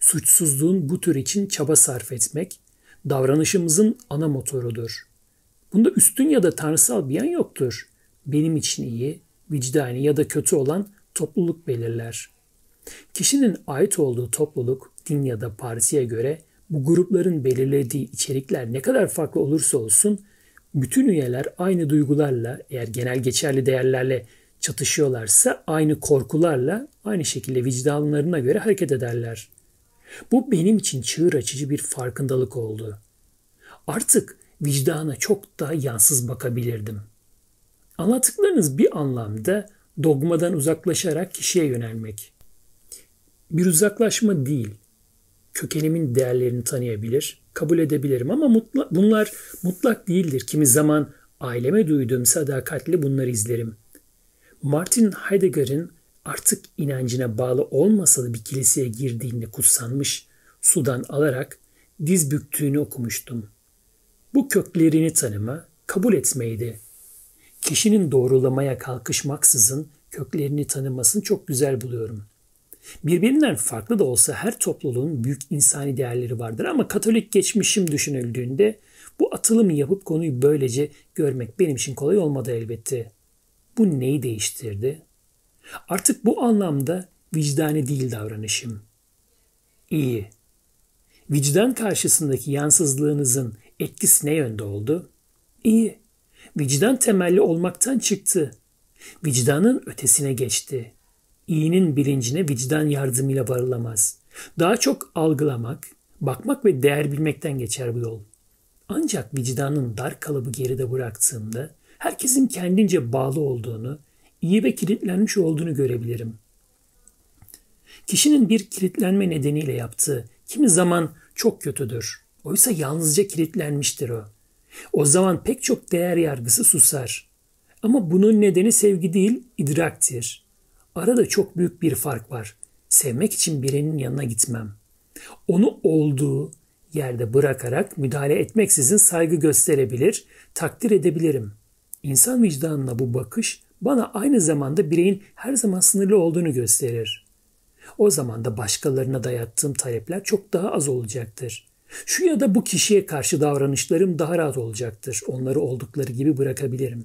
suçsuzluğun bu tür için çaba sarf etmek, davranışımızın ana motorudur. Bunda üstün ya da tanrısal bir yan yoktur. Benim için iyi, vicdani ya da kötü olan topluluk belirler. Kişinin ait olduğu topluluk, din ya da partiye göre bu grupların belirlediği içerikler ne kadar farklı olursa olsun bütün üyeler aynı duygularla eğer genel geçerli değerlerle çatışıyorlarsa aynı korkularla aynı şekilde vicdanlarına göre hareket ederler. Bu benim için çığır açıcı bir farkındalık oldu. Artık vicdana çok daha yansız bakabilirdim. Anlattıklarınız bir anlamda dogmadan uzaklaşarak kişiye yönelmek. Bir uzaklaşma değil. Kökenimin değerlerini tanıyabilir, kabul edebilirim ama mutla, bunlar mutlak değildir. Kimi zaman aileme duyduğum sadakatle bunları izlerim. Martin Heidegger'in artık inancına bağlı olmasa da bir kiliseye girdiğinde kutsanmış sudan alarak diz büktüğünü okumuştum. Bu köklerini tanıma, kabul etmeydi. Kişinin doğrulamaya kalkışmaksızın köklerini tanımasını çok güzel buluyorum. Birbirinden farklı da olsa her topluluğun büyük insani değerleri vardır ama Katolik geçmişim düşünüldüğünde bu atılımı yapıp konuyu böylece görmek benim için kolay olmadı elbette. Bu neyi değiştirdi? Artık bu anlamda vicdani değil davranışım. İyi. Vicdan karşısındaki yansızlığınızın etkisi ne yönde oldu? İyi. Vicdan temelli olmaktan çıktı. Vicdanın ötesine geçti. İyinin bilincine vicdan yardımıyla varılamaz. Daha çok algılamak, bakmak ve değer bilmekten geçer bu yol. Ancak vicdanın dar kalıbı geride bıraktığımda herkesin kendince bağlı olduğunu, iyi ve kilitlenmiş olduğunu görebilirim. Kişinin bir kilitlenme nedeniyle yaptığı kimi zaman çok kötüdür. Oysa yalnızca kilitlenmiştir o. O zaman pek çok değer yargısı susar. Ama bunun nedeni sevgi değil, idraktir. Arada çok büyük bir fark var. Sevmek için birinin yanına gitmem. Onu olduğu yerde bırakarak müdahale etmeksizin saygı gösterebilir, takdir edebilirim. İnsan vicdanına bu bakış bana aynı zamanda bireyin her zaman sınırlı olduğunu gösterir. O zaman da başkalarına dayattığım talepler çok daha az olacaktır. Şu ya da bu kişiye karşı davranışlarım daha rahat olacaktır. Onları oldukları gibi bırakabilirim.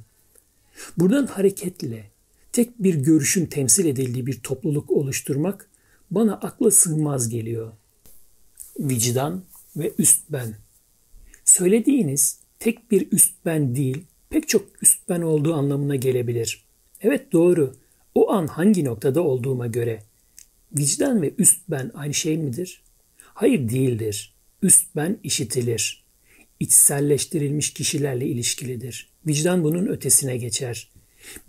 Buradan hareketle tek bir görüşün temsil edildiği bir topluluk oluşturmak bana akla sığmaz geliyor. Vicdan ve üst ben. Söylediğiniz tek bir üst ben değil, pek çok üst ben olduğu anlamına gelebilir. Evet doğru. O an hangi noktada olduğuma göre. Vicdan ve üst ben aynı şey midir? Hayır değildir. Üst ben işitilir. İçselleştirilmiş kişilerle ilişkilidir. Vicdan bunun ötesine geçer.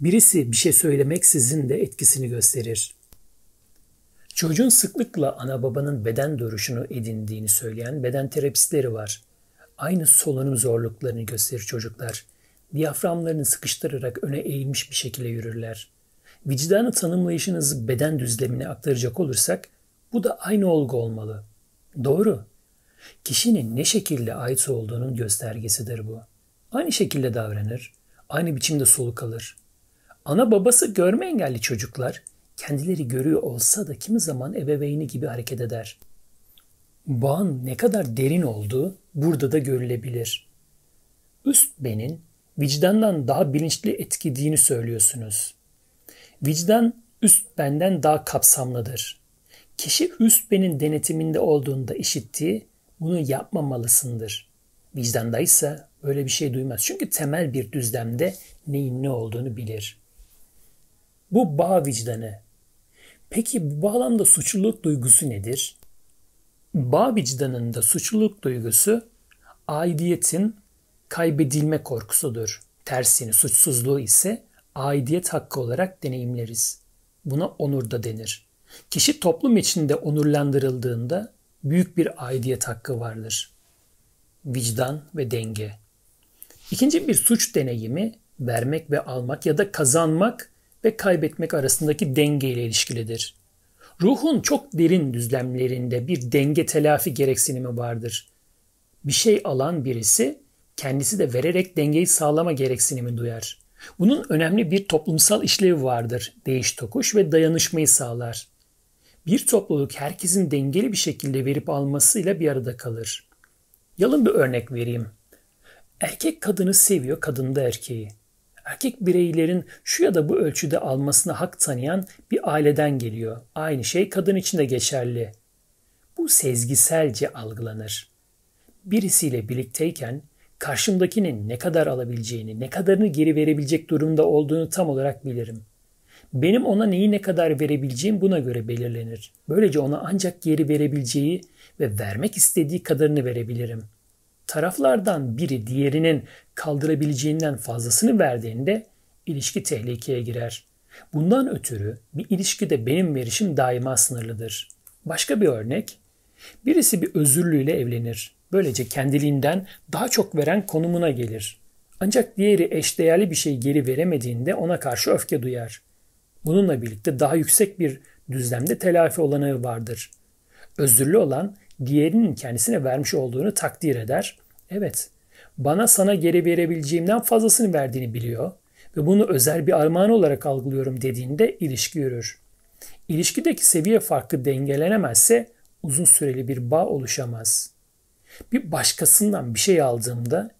Birisi bir şey söylemeksizin de etkisini gösterir. Çocuğun sıklıkla ana babanın beden duruşunu edindiğini söyleyen beden terapistleri var. Aynı solunum zorluklarını gösterir çocuklar diyaframlarını sıkıştırarak öne eğilmiş bir şekilde yürürler. Vicdanı tanımlayışınızı beden düzlemine aktaracak olursak bu da aynı olgu olmalı. Doğru. Kişinin ne şekilde ait olduğunun göstergesidir bu. Aynı şekilde davranır, aynı biçimde soluk alır. Ana babası görme engelli çocuklar kendileri görüyor olsa da kimi zaman ebeveyni gibi hareket eder. Bağın ne kadar derin olduğu burada da görülebilir. Üst benin vicdandan daha bilinçli etkilediğini söylüyorsunuz. Vicdan üst benden daha kapsamlıdır. Kişi üst benin denetiminde olduğunda işittiği bunu yapmamalısındır. Vicdandaysa böyle bir şey duymaz. Çünkü temel bir düzlemde neyin ne olduğunu bilir. Bu bağ vicdanı. Peki bu bağlamda suçluluk duygusu nedir? Bağ vicdanında suçluluk duygusu aidiyetin kaybedilme korkusudur. Tersini suçsuzluğu ise aidiyet hakkı olarak deneyimleriz. Buna onur da denir. Kişi toplum içinde onurlandırıldığında büyük bir aidiyet hakkı vardır. Vicdan ve denge. İkinci bir suç deneyimi vermek ve almak ya da kazanmak ve kaybetmek arasındaki denge ile ilişkilidir. Ruhun çok derin düzlemlerinde bir denge telafi gereksinimi vardır. Bir şey alan birisi kendisi de vererek dengeyi sağlama gereksinimi duyar. Bunun önemli bir toplumsal işlevi vardır. Değiş tokuş ve dayanışmayı sağlar. Bir topluluk herkesin dengeli bir şekilde verip almasıyla bir arada kalır. Yalın bir örnek vereyim. Erkek kadını seviyor, kadın da erkeği. Erkek bireylerin şu ya da bu ölçüde almasına hak tanıyan bir aileden geliyor. Aynı şey kadın için de geçerli. Bu sezgiselce algılanır. Birisiyle birlikteyken karşımdakinin ne kadar alabileceğini, ne kadarını geri verebilecek durumda olduğunu tam olarak bilirim. Benim ona neyi ne kadar verebileceğim buna göre belirlenir. Böylece ona ancak geri verebileceği ve vermek istediği kadarını verebilirim. Taraflardan biri diğerinin kaldırabileceğinden fazlasını verdiğinde ilişki tehlikeye girer. Bundan ötürü bir ilişkide benim verişim daima sınırlıdır. Başka bir örnek, birisi bir özürlüyle evlenir. Böylece kendiliğinden daha çok veren konumuna gelir. Ancak diğeri eşdeğerli bir şey geri veremediğinde ona karşı öfke duyar. Bununla birlikte daha yüksek bir düzlemde telafi olanağı vardır. Özürlü olan diğerinin kendisine vermiş olduğunu takdir eder. Evet, bana sana geri verebileceğimden fazlasını verdiğini biliyor ve bunu özel bir armağan olarak algılıyorum dediğinde ilişki yürür. İlişkideki seviye farkı dengelenemezse uzun süreli bir bağ oluşamaz. Bir başkasından bir şey aldığımda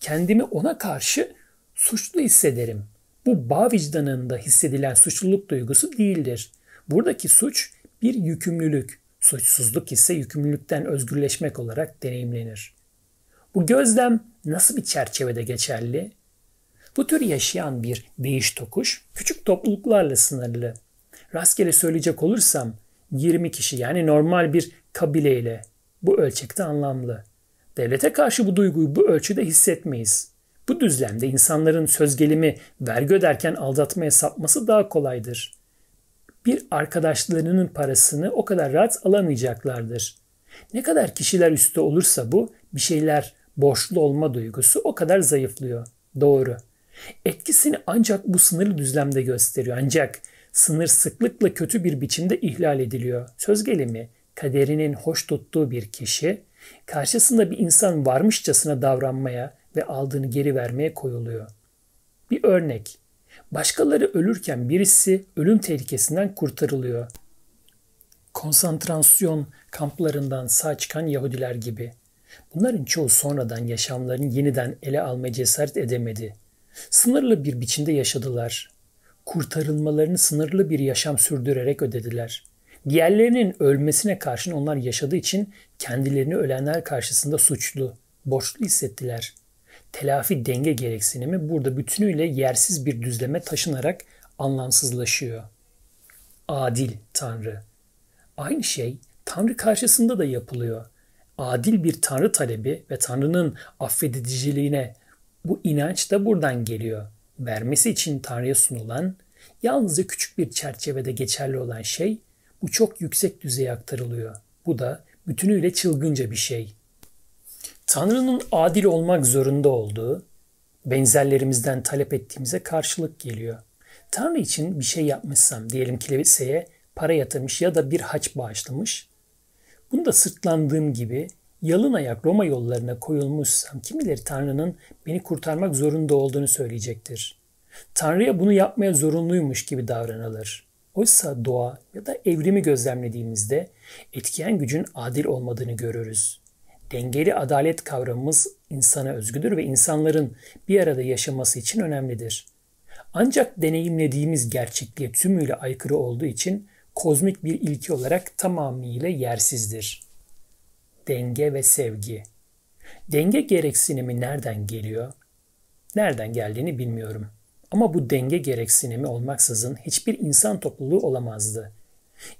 kendimi ona karşı suçlu hissederim. Bu bağ vicdanında hissedilen suçluluk duygusu değildir. Buradaki suç bir yükümlülük, suçsuzluk ise yükümlülükten özgürleşmek olarak deneyimlenir. Bu gözlem nasıl bir çerçevede geçerli? Bu tür yaşayan bir değiş tokuş küçük topluluklarla sınırlı. Rastgele söyleyecek olursam 20 kişi yani normal bir kabileyle bu ölçekte anlamlı. Devlete karşı bu duyguyu bu ölçüde hissetmeyiz. Bu düzlemde insanların söz gelimi vergi öderken aldatmaya sapması daha kolaydır. Bir arkadaşlarının parasını o kadar rahat alamayacaklardır. Ne kadar kişiler üstte olursa bu bir şeyler borçlu olma duygusu o kadar zayıflıyor. Doğru. Etkisini ancak bu sınırlı düzlemde gösteriyor. Ancak sınır sıklıkla kötü bir biçimde ihlal ediliyor. Söz gelimi kaderinin hoş tuttuğu bir kişi karşısında bir insan varmışçasına davranmaya ve aldığını geri vermeye koyuluyor. Bir örnek. Başkaları ölürken birisi ölüm tehlikesinden kurtarılıyor. Konsantrasyon kamplarından sağ çıkan Yahudiler gibi. Bunların çoğu sonradan yaşamlarını yeniden ele almaya cesaret edemedi. Sınırlı bir biçimde yaşadılar. Kurtarılmalarını sınırlı bir yaşam sürdürerek ödediler. Diğerlerinin ölmesine karşın onlar yaşadığı için kendilerini ölenler karşısında suçlu, borçlu hissettiler. Telafi denge gereksinimi burada bütünüyle yersiz bir düzleme taşınarak anlamsızlaşıyor. Adil Tanrı. Aynı şey Tanrı karşısında da yapılıyor. Adil bir Tanrı talebi ve Tanrı'nın affediciliğine bu inanç da buradan geliyor. Vermesi için Tanrı'ya sunulan, yalnızca küçük bir çerçevede geçerli olan şey bu çok yüksek düzeye aktarılıyor. Bu da bütünüyle çılgınca bir şey. Tanrı'nın adil olmak zorunda olduğu, benzerlerimizden talep ettiğimize karşılık geliyor. Tanrı için bir şey yapmışsam, diyelim kiliseye para yatırmış ya da bir haç bağışlamış, bunu da sırtlandığım gibi yalın ayak Roma yollarına koyulmuşsam kimileri Tanrı'nın beni kurtarmak zorunda olduğunu söyleyecektir. Tanrı'ya bunu yapmaya zorunluymuş gibi davranılır. Oysa doğa ya da evrimi gözlemlediğimizde etkiyen gücün adil olmadığını görürüz. Dengeli adalet kavramımız insana özgüdür ve insanların bir arada yaşaması için önemlidir. Ancak deneyimlediğimiz gerçekliğe tümüyle aykırı olduğu için kozmik bir ilki olarak tamamıyla yersizdir. Denge ve sevgi. Denge gereksinimi nereden geliyor? Nereden geldiğini bilmiyorum. Ama bu denge gereksinimi olmaksızın hiçbir insan topluluğu olamazdı.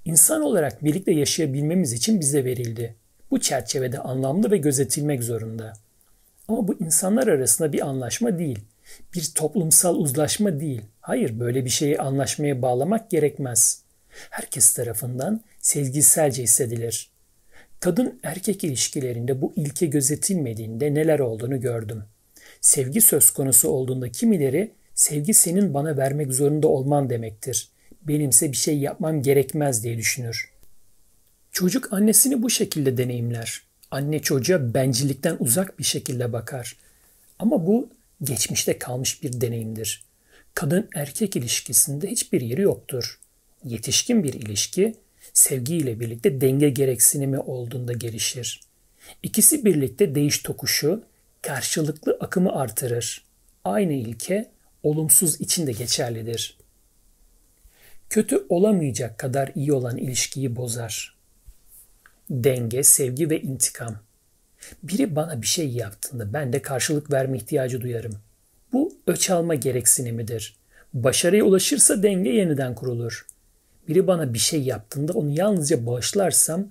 İnsan olarak birlikte yaşayabilmemiz için bize verildi. Bu çerçevede anlamlı ve gözetilmek zorunda. Ama bu insanlar arasında bir anlaşma değil. Bir toplumsal uzlaşma değil. Hayır böyle bir şeyi anlaşmaya bağlamak gerekmez. Herkes tarafından sezgiselce hissedilir. Kadın erkek ilişkilerinde bu ilke gözetilmediğinde neler olduğunu gördüm. Sevgi söz konusu olduğunda kimileri sevgi senin bana vermek zorunda olman demektir. Benimse bir şey yapmam gerekmez diye düşünür. Çocuk annesini bu şekilde deneyimler. Anne çocuğa bencillikten uzak bir şekilde bakar. Ama bu geçmişte kalmış bir deneyimdir. Kadın erkek ilişkisinde hiçbir yeri yoktur. Yetişkin bir ilişki sevgiyle birlikte denge gereksinimi olduğunda gelişir. İkisi birlikte değiş tokuşu, karşılıklı akımı artırır. Aynı ilke olumsuz için de geçerlidir. Kötü olamayacak kadar iyi olan ilişkiyi bozar. Denge, sevgi ve intikam. Biri bana bir şey yaptığında ben de karşılık verme ihtiyacı duyarım. Bu öç alma gereksinimidir. Başarıya ulaşırsa denge yeniden kurulur. Biri bana bir şey yaptığında onu yalnızca bağışlarsam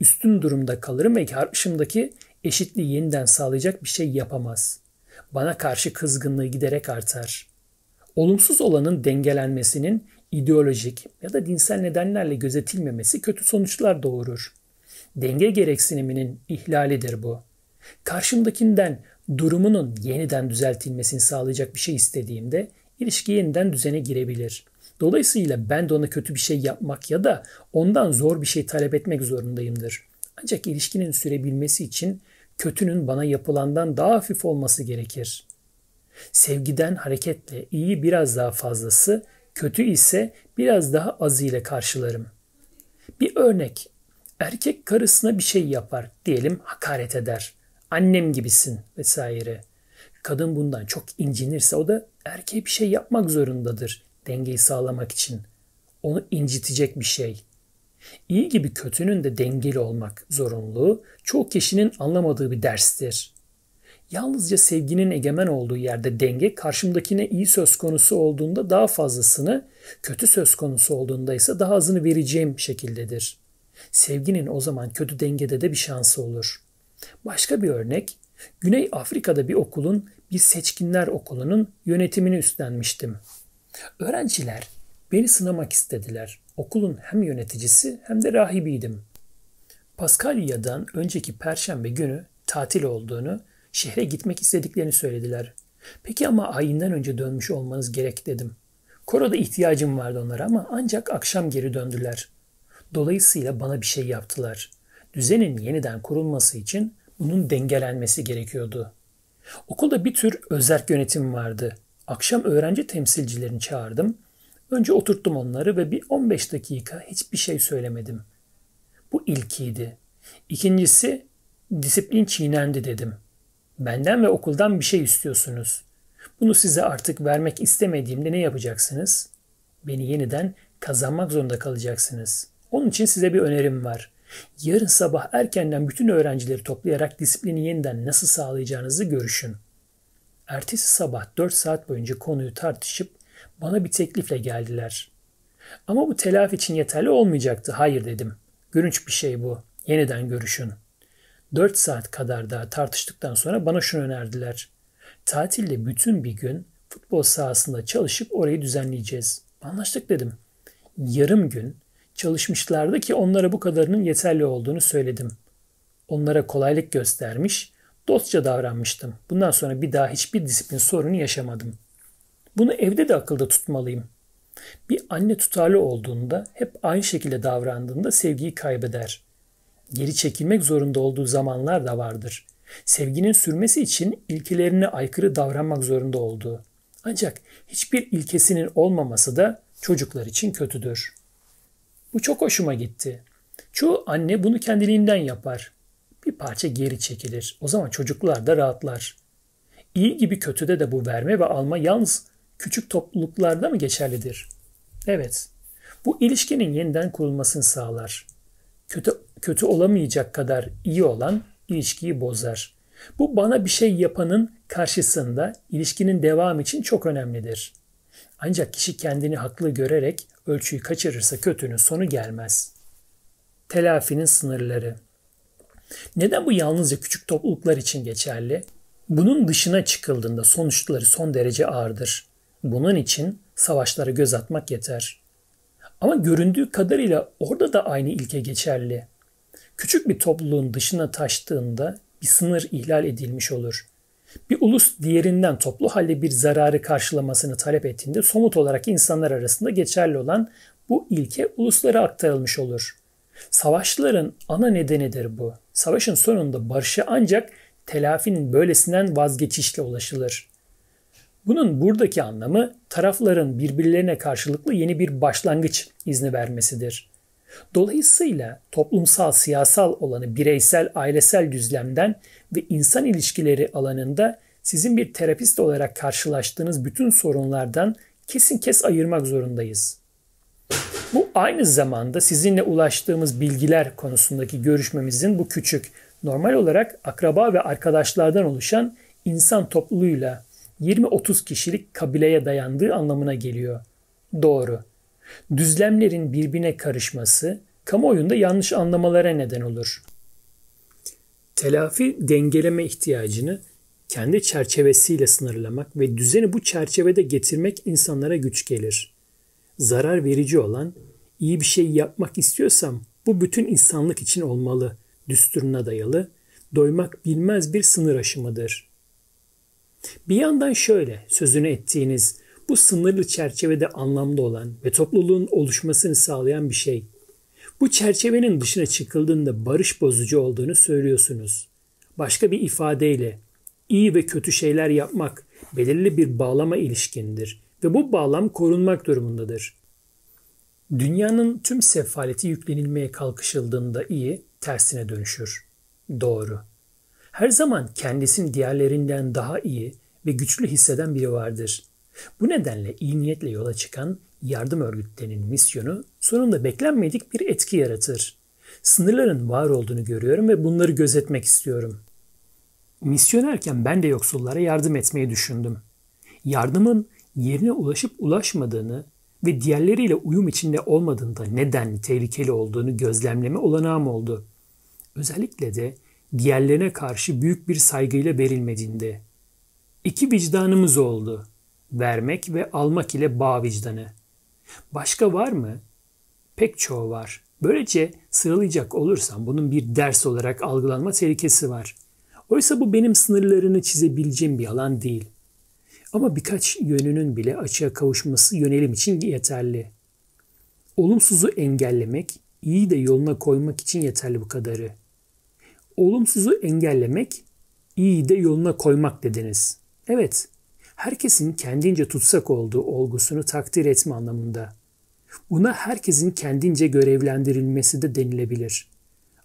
üstün durumda kalırım ve karşımdaki eşitliği yeniden sağlayacak bir şey yapamaz. Bana karşı kızgınlığı giderek artar. Olumsuz olanın dengelenmesinin ideolojik ya da dinsel nedenlerle gözetilmemesi kötü sonuçlar doğurur. Denge gereksiniminin ihlalidir bu. Karşımdakinden durumunun yeniden düzeltilmesini sağlayacak bir şey istediğimde ilişki yeniden düzene girebilir. Dolayısıyla ben de ona kötü bir şey yapmak ya da ondan zor bir şey talep etmek zorundayımdır. Ancak ilişkinin sürebilmesi için kötünün bana yapılandan daha hafif olması gerekir. Sevgiden hareketle iyi biraz daha fazlası, kötü ise biraz daha azı ile karşılarım. Bir örnek. Erkek karısına bir şey yapar, diyelim hakaret eder. Annem gibisin vesaire. Kadın bundan çok incinirse o da erkeğe bir şey yapmak zorundadır dengeyi sağlamak için. Onu incitecek bir şey. İyi gibi kötünün de dengeli olmak zorunluluğu çoğu kişinin anlamadığı bir derstir. Yalnızca sevginin egemen olduğu yerde denge karşımdakine iyi söz konusu olduğunda daha fazlasını, kötü söz konusu olduğunda ise daha azını vereceğim şekildedir. Sevginin o zaman kötü dengede de bir şansı olur. Başka bir örnek, Güney Afrika'da bir okulun, bir seçkinler okulunun yönetimini üstlenmiştim. Öğrenciler beni sınamak istediler. Okulun hem yöneticisi hem de rahibiydim. Paskalya'dan önceki perşembe günü tatil olduğunu, şehre gitmek istediklerini söylediler. Peki ama ayinden önce dönmüş olmanız gerek dedim. Koro'da ihtiyacım vardı onlara ama ancak akşam geri döndüler. Dolayısıyla bana bir şey yaptılar. Düzenin yeniden kurulması için bunun dengelenmesi gerekiyordu. Okulda bir tür özerk yönetim vardı. Akşam öğrenci temsilcilerini çağırdım. Önce oturttum onları ve bir 15 dakika hiçbir şey söylemedim. Bu ilkiydi. İkincisi disiplin çiğnendi dedim. Benden ve okuldan bir şey istiyorsunuz. Bunu size artık vermek istemediğimde ne yapacaksınız? Beni yeniden kazanmak zorunda kalacaksınız. Onun için size bir önerim var. Yarın sabah erkenden bütün öğrencileri toplayarak disiplini yeniden nasıl sağlayacağınızı görüşün. Ertesi sabah 4 saat boyunca konuyu tartışıp bana bir teklifle geldiler. Ama bu telafi için yeterli olmayacaktı. Hayır dedim. Gülünç bir şey bu. Yeniden görüşün. 4 saat kadar daha tartıştıktan sonra bana şunu önerdiler. Tatilde bütün bir gün futbol sahasında çalışıp orayı düzenleyeceğiz. Anlaştık dedim. Yarım gün çalışmışlardı ki onlara bu kadarının yeterli olduğunu söyledim. Onlara kolaylık göstermiş, Dostça davranmıştım. Bundan sonra bir daha hiçbir disiplin sorunu yaşamadım. Bunu evde de akılda tutmalıyım. Bir anne tutarlı olduğunda hep aynı şekilde davrandığında sevgiyi kaybeder. Geri çekilmek zorunda olduğu zamanlar da vardır. Sevginin sürmesi için ilkelerine aykırı davranmak zorunda olduğu. Ancak hiçbir ilkesinin olmaması da çocuklar için kötüdür. Bu çok hoşuma gitti. Çoğu anne bunu kendiliğinden yapar bir parça geri çekilir. O zaman çocuklar da rahatlar. İyi gibi kötüde de bu verme ve alma yalnız küçük topluluklarda mı geçerlidir? Evet. Bu ilişkinin yeniden kurulmasını sağlar. Kötü, kötü olamayacak kadar iyi olan ilişkiyi bozar. Bu bana bir şey yapanın karşısında ilişkinin devam için çok önemlidir. Ancak kişi kendini haklı görerek ölçüyü kaçırırsa kötünün sonu gelmez. Telafinin sınırları Neden bu yalnızca küçük topluluklar için geçerli? Bunun dışına çıkıldığında sonuçları son derece ağırdır. Bunun için savaşlara göz atmak yeter. Ama göründüğü kadarıyla orada da aynı ilke geçerli. Küçük bir topluluğun dışına taştığında bir sınır ihlal edilmiş olur. Bir ulus diğerinden toplu halde bir zararı karşılamasını talep ettiğinde somut olarak insanlar arasında geçerli olan bu ilke uluslara aktarılmış olur. Savaşların ana nedenidir bu. Savaşın sonunda barışa ancak telafinin böylesinden vazgeçişle ulaşılır. Bunun buradaki anlamı tarafların birbirlerine karşılıklı yeni bir başlangıç izni vermesidir. Dolayısıyla toplumsal, siyasal olanı bireysel, ailesel düzlemden ve insan ilişkileri alanında sizin bir terapist olarak karşılaştığınız bütün sorunlardan kesin kes ayırmak zorundayız. Bu aynı zamanda sizinle ulaştığımız bilgiler konusundaki görüşmemizin bu küçük, normal olarak akraba ve arkadaşlardan oluşan insan topluluğuyla 20-30 kişilik kabileye dayandığı anlamına geliyor. Doğru. Düzlemlerin birbirine karışması kamuoyunda yanlış anlamalara neden olur. Telafi dengeleme ihtiyacını kendi çerçevesiyle sınırlamak ve düzeni bu çerçevede getirmek insanlara güç gelir. Zarar verici olan iyi bir şey yapmak istiyorsam bu bütün insanlık için olmalı düsturuna dayalı doymak bilmez bir sınır aşımıdır. Bir yandan şöyle sözünü ettiğiniz bu sınırlı çerçevede anlamda olan ve topluluğun oluşmasını sağlayan bir şey. Bu çerçevenin dışına çıkıldığında barış bozucu olduğunu söylüyorsunuz. Başka bir ifadeyle iyi ve kötü şeyler yapmak belirli bir bağlama ilişkindir ve bu bağlam korunmak durumundadır. Dünyanın tüm sefaleti yüklenilmeye kalkışıldığında iyi tersine dönüşür. Doğru. Her zaman kendisini diğerlerinden daha iyi ve güçlü hisseden biri vardır. Bu nedenle iyi niyetle yola çıkan yardım örgütlerinin misyonu sonunda beklenmedik bir etki yaratır. Sınırların var olduğunu görüyorum ve bunları gözetmek istiyorum. Misyonerken ben de yoksullara yardım etmeyi düşündüm. Yardımın yerine ulaşıp ulaşmadığını ve diğerleriyle uyum içinde olmadığında neden tehlikeli olduğunu gözlemleme olanağım oldu. Özellikle de diğerlerine karşı büyük bir saygıyla verilmediğinde. İki vicdanımız oldu. Vermek ve almak ile bağ vicdanı. Başka var mı? Pek çoğu var. Böylece sıralayacak olursam bunun bir ders olarak algılanma tehlikesi var. Oysa bu benim sınırlarını çizebileceğim bir alan değil. Ama birkaç yönünün bile açığa kavuşması yönelim için yeterli. Olumsuzu engellemek, iyi de yoluna koymak için yeterli bu kadarı. Olumsuzu engellemek, iyi de yoluna koymak dediniz. Evet, herkesin kendince tutsak olduğu olgusunu takdir etme anlamında. Buna herkesin kendince görevlendirilmesi de denilebilir.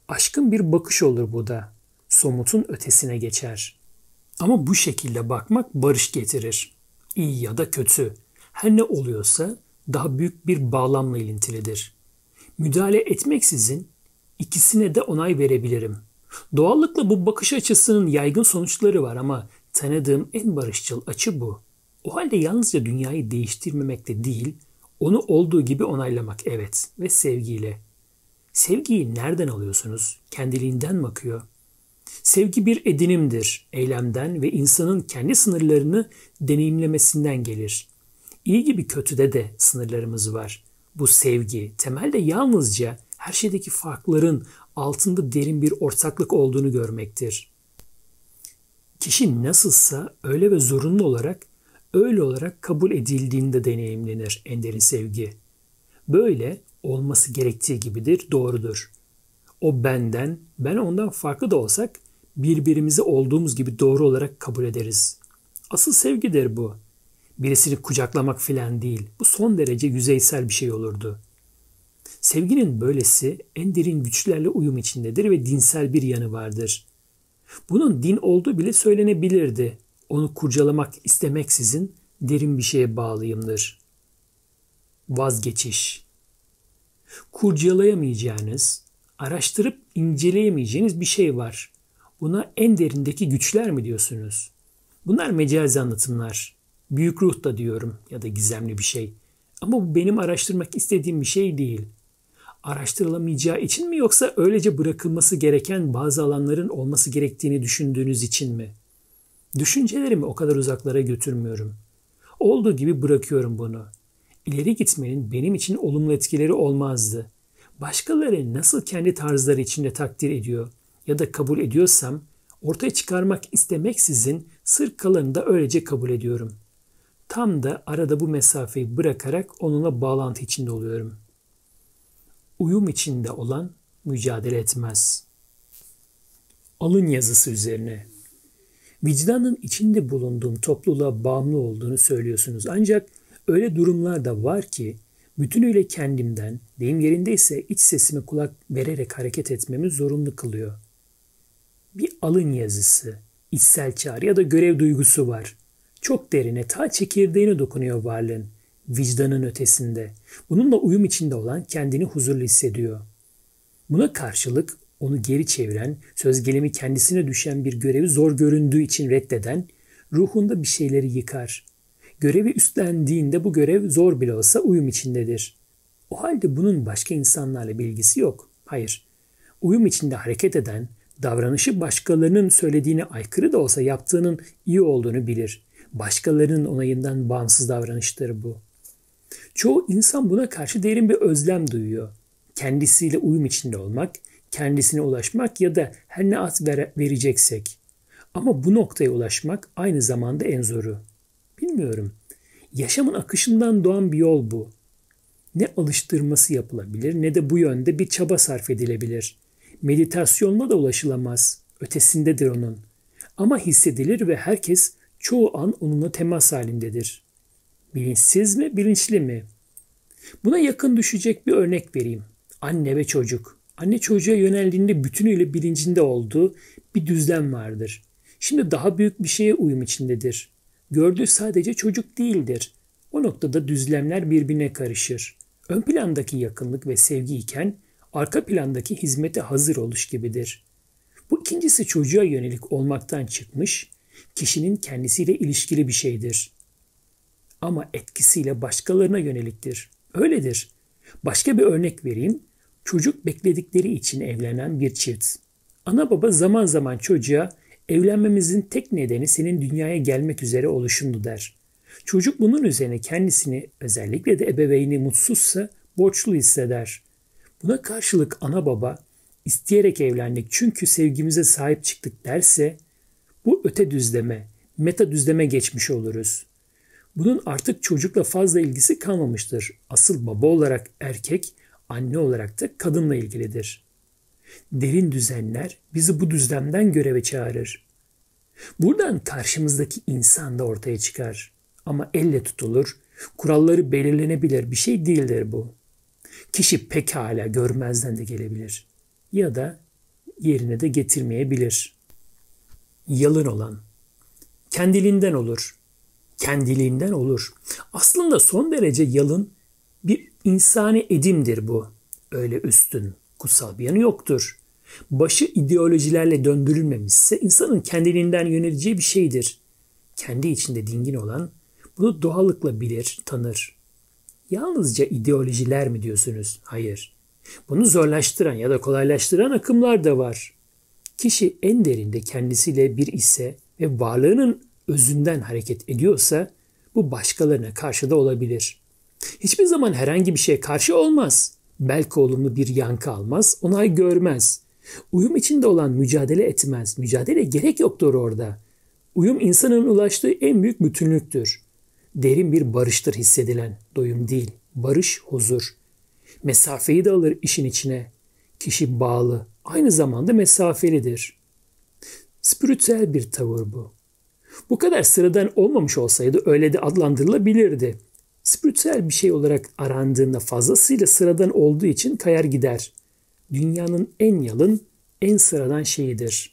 Aşkın bir bakış olur bu da. Somutun ötesine geçer.'' Ama bu şekilde bakmak barış getirir. İyi ya da kötü. Her ne oluyorsa daha büyük bir bağlamla ilintilidir. Müdahale etmeksizin ikisine de onay verebilirim. Doğallıkla bu bakış açısının yaygın sonuçları var ama tanıdığım en barışçıl açı bu. O halde yalnızca dünyayı değiştirmemekte değil, onu olduğu gibi onaylamak evet ve sevgiyle. Sevgiyi nereden alıyorsunuz? Kendiliğinden mi akıyor? Sevgi bir edinimdir, eylemden ve insanın kendi sınırlarını deneyimlemesinden gelir. İyi gibi kötüde de sınırlarımız var. Bu sevgi temelde yalnızca her şeydeki farkların altında derin bir ortaklık olduğunu görmektir. Kişi nasılsa öyle ve zorunlu olarak öyle olarak kabul edildiğinde deneyimlenir en derin sevgi. Böyle olması gerektiği gibidir, doğrudur. O benden, ben ondan farklı da olsak birbirimizi olduğumuz gibi doğru olarak kabul ederiz. Asıl sevgidir bu. Birisini kucaklamak filan değil. Bu son derece yüzeysel bir şey olurdu. Sevginin böylesi en derin güçlerle uyum içindedir ve dinsel bir yanı vardır. Bunun din olduğu bile söylenebilirdi. Onu kurcalamak istemeksizin derin bir şeye bağlıyımdır. Vazgeçiş. Kurcalayamayacağınız, araştırıp inceleyemeyeceğiniz bir şey var. Buna en derindeki güçler mi diyorsunuz? Bunlar mecazi anlatımlar. Büyük ruh da diyorum ya da gizemli bir şey. Ama bu benim araştırmak istediğim bir şey değil. Araştırılamayacağı için mi yoksa öylece bırakılması gereken bazı alanların olması gerektiğini düşündüğünüz için mi? Düşüncelerimi o kadar uzaklara götürmüyorum. Olduğu gibi bırakıyorum bunu. İleri gitmenin benim için olumlu etkileri olmazdı. Başkaları nasıl kendi tarzları içinde takdir ediyor ya da kabul ediyorsam ortaya çıkarmak istemeksizin sır kalanını da öylece kabul ediyorum. Tam da arada bu mesafeyi bırakarak onunla bağlantı içinde oluyorum. Uyum içinde olan mücadele etmez. Alın yazısı üzerine. Vicdanın içinde bulunduğum topluluğa bağımlı olduğunu söylüyorsunuz. Ancak öyle durumlar da var ki bütünüyle kendimden, deyim yerindeyse iç sesime kulak vererek hareket etmemi zorunlu kılıyor. Bir alın yazısı, içsel çağrı ya da görev duygusu var. Çok derine, ta çekirdeğine dokunuyor varlığın, vicdanın ötesinde. Bununla uyum içinde olan kendini huzurlu hissediyor. Buna karşılık onu geri çeviren, söz gelimi kendisine düşen bir görevi zor göründüğü için reddeden, ruhunda bir şeyleri yıkar. Görevi üstlendiğinde bu görev zor bile olsa uyum içindedir. O halde bunun başka insanlarla bilgisi yok. Hayır. Uyum içinde hareket eden, davranışı başkalarının söylediğine aykırı da olsa yaptığının iyi olduğunu bilir. Başkalarının onayından bağımsız davranıştır bu. Çoğu insan buna karşı derin bir özlem duyuyor. Kendisiyle uyum içinde olmak, kendisine ulaşmak ya da her ne at vereceksek. Ama bu noktaya ulaşmak aynı zamanda en zoru. Bilmiyorum. Yaşamın akışından doğan bir yol bu. Ne alıştırması yapılabilir ne de bu yönde bir çaba sarf edilebilir. Meditasyonla da ulaşılamaz. Ötesindedir onun. Ama hissedilir ve herkes çoğu an onunla temas halindedir. Bilinçsiz mi, bilinçli mi? Buna yakın düşecek bir örnek vereyim. Anne ve çocuk. Anne çocuğa yöneldiğinde bütünüyle bilincinde olduğu bir düzlem vardır. Şimdi daha büyük bir şeye uyum içindedir. Gördüğü sadece çocuk değildir. O noktada düzlemler birbirine karışır. Ön plandaki yakınlık ve sevgi iken arka plandaki hizmete hazır oluş gibidir. Bu ikincisi çocuğa yönelik olmaktan çıkmış, kişinin kendisiyle ilişkili bir şeydir. Ama etkisiyle başkalarına yöneliktir. Öyledir. Başka bir örnek vereyim. Çocuk bekledikleri için evlenen bir çift. Ana baba zaman zaman çocuğa evlenmemizin tek nedeni senin dünyaya gelmek üzere oluşundu der. Çocuk bunun üzerine kendisini özellikle de ebeveyni mutsuzsa borçlu hisseder. Buna karşılık ana baba isteyerek evlendik çünkü sevgimize sahip çıktık derse bu öte düzleme, meta düzleme geçmiş oluruz. Bunun artık çocukla fazla ilgisi kalmamıştır. Asıl baba olarak erkek, anne olarak da kadınla ilgilidir. Derin düzenler bizi bu düzlemden göreve çağırır. Buradan karşımızdaki insan da ortaya çıkar. Ama elle tutulur, kuralları belirlenebilir bir şey değildir bu. Kişi pekala görmezden de gelebilir. Ya da yerine de getirmeyebilir. Yalın olan. Kendiliğinden olur. Kendiliğinden olur. Aslında son derece yalın bir insani edimdir bu. Öyle üstün, kutsal bir yanı yoktur. Başı ideolojilerle döndürülmemişse insanın kendiliğinden yöneleceği bir şeydir. Kendi içinde dingin olan bunu doğallıkla bilir, tanır. Yalnızca ideolojiler mi diyorsunuz? Hayır. Bunu zorlaştıran ya da kolaylaştıran akımlar da var. Kişi en derinde kendisiyle bir ise ve varlığının özünden hareket ediyorsa bu başkalarına karşı da olabilir. Hiçbir zaman herhangi bir şeye karşı olmaz. Belki olumlu bir yankı almaz, onay görmez. Uyum içinde olan mücadele etmez. Mücadele gerek yoktur orada. Uyum insanın ulaştığı en büyük bütünlüktür. Derin bir barıştır hissedilen, doyum değil. Barış, huzur. Mesafeyi de alır işin içine. Kişi bağlı, aynı zamanda mesafelidir. Spiritüel bir tavır bu. Bu kadar sıradan olmamış olsaydı öyle de adlandırılabilirdi. Spiritüel bir şey olarak arandığında fazlasıyla sıradan olduğu için kayar gider. Dünyanın en yalın, en sıradan şeyidir.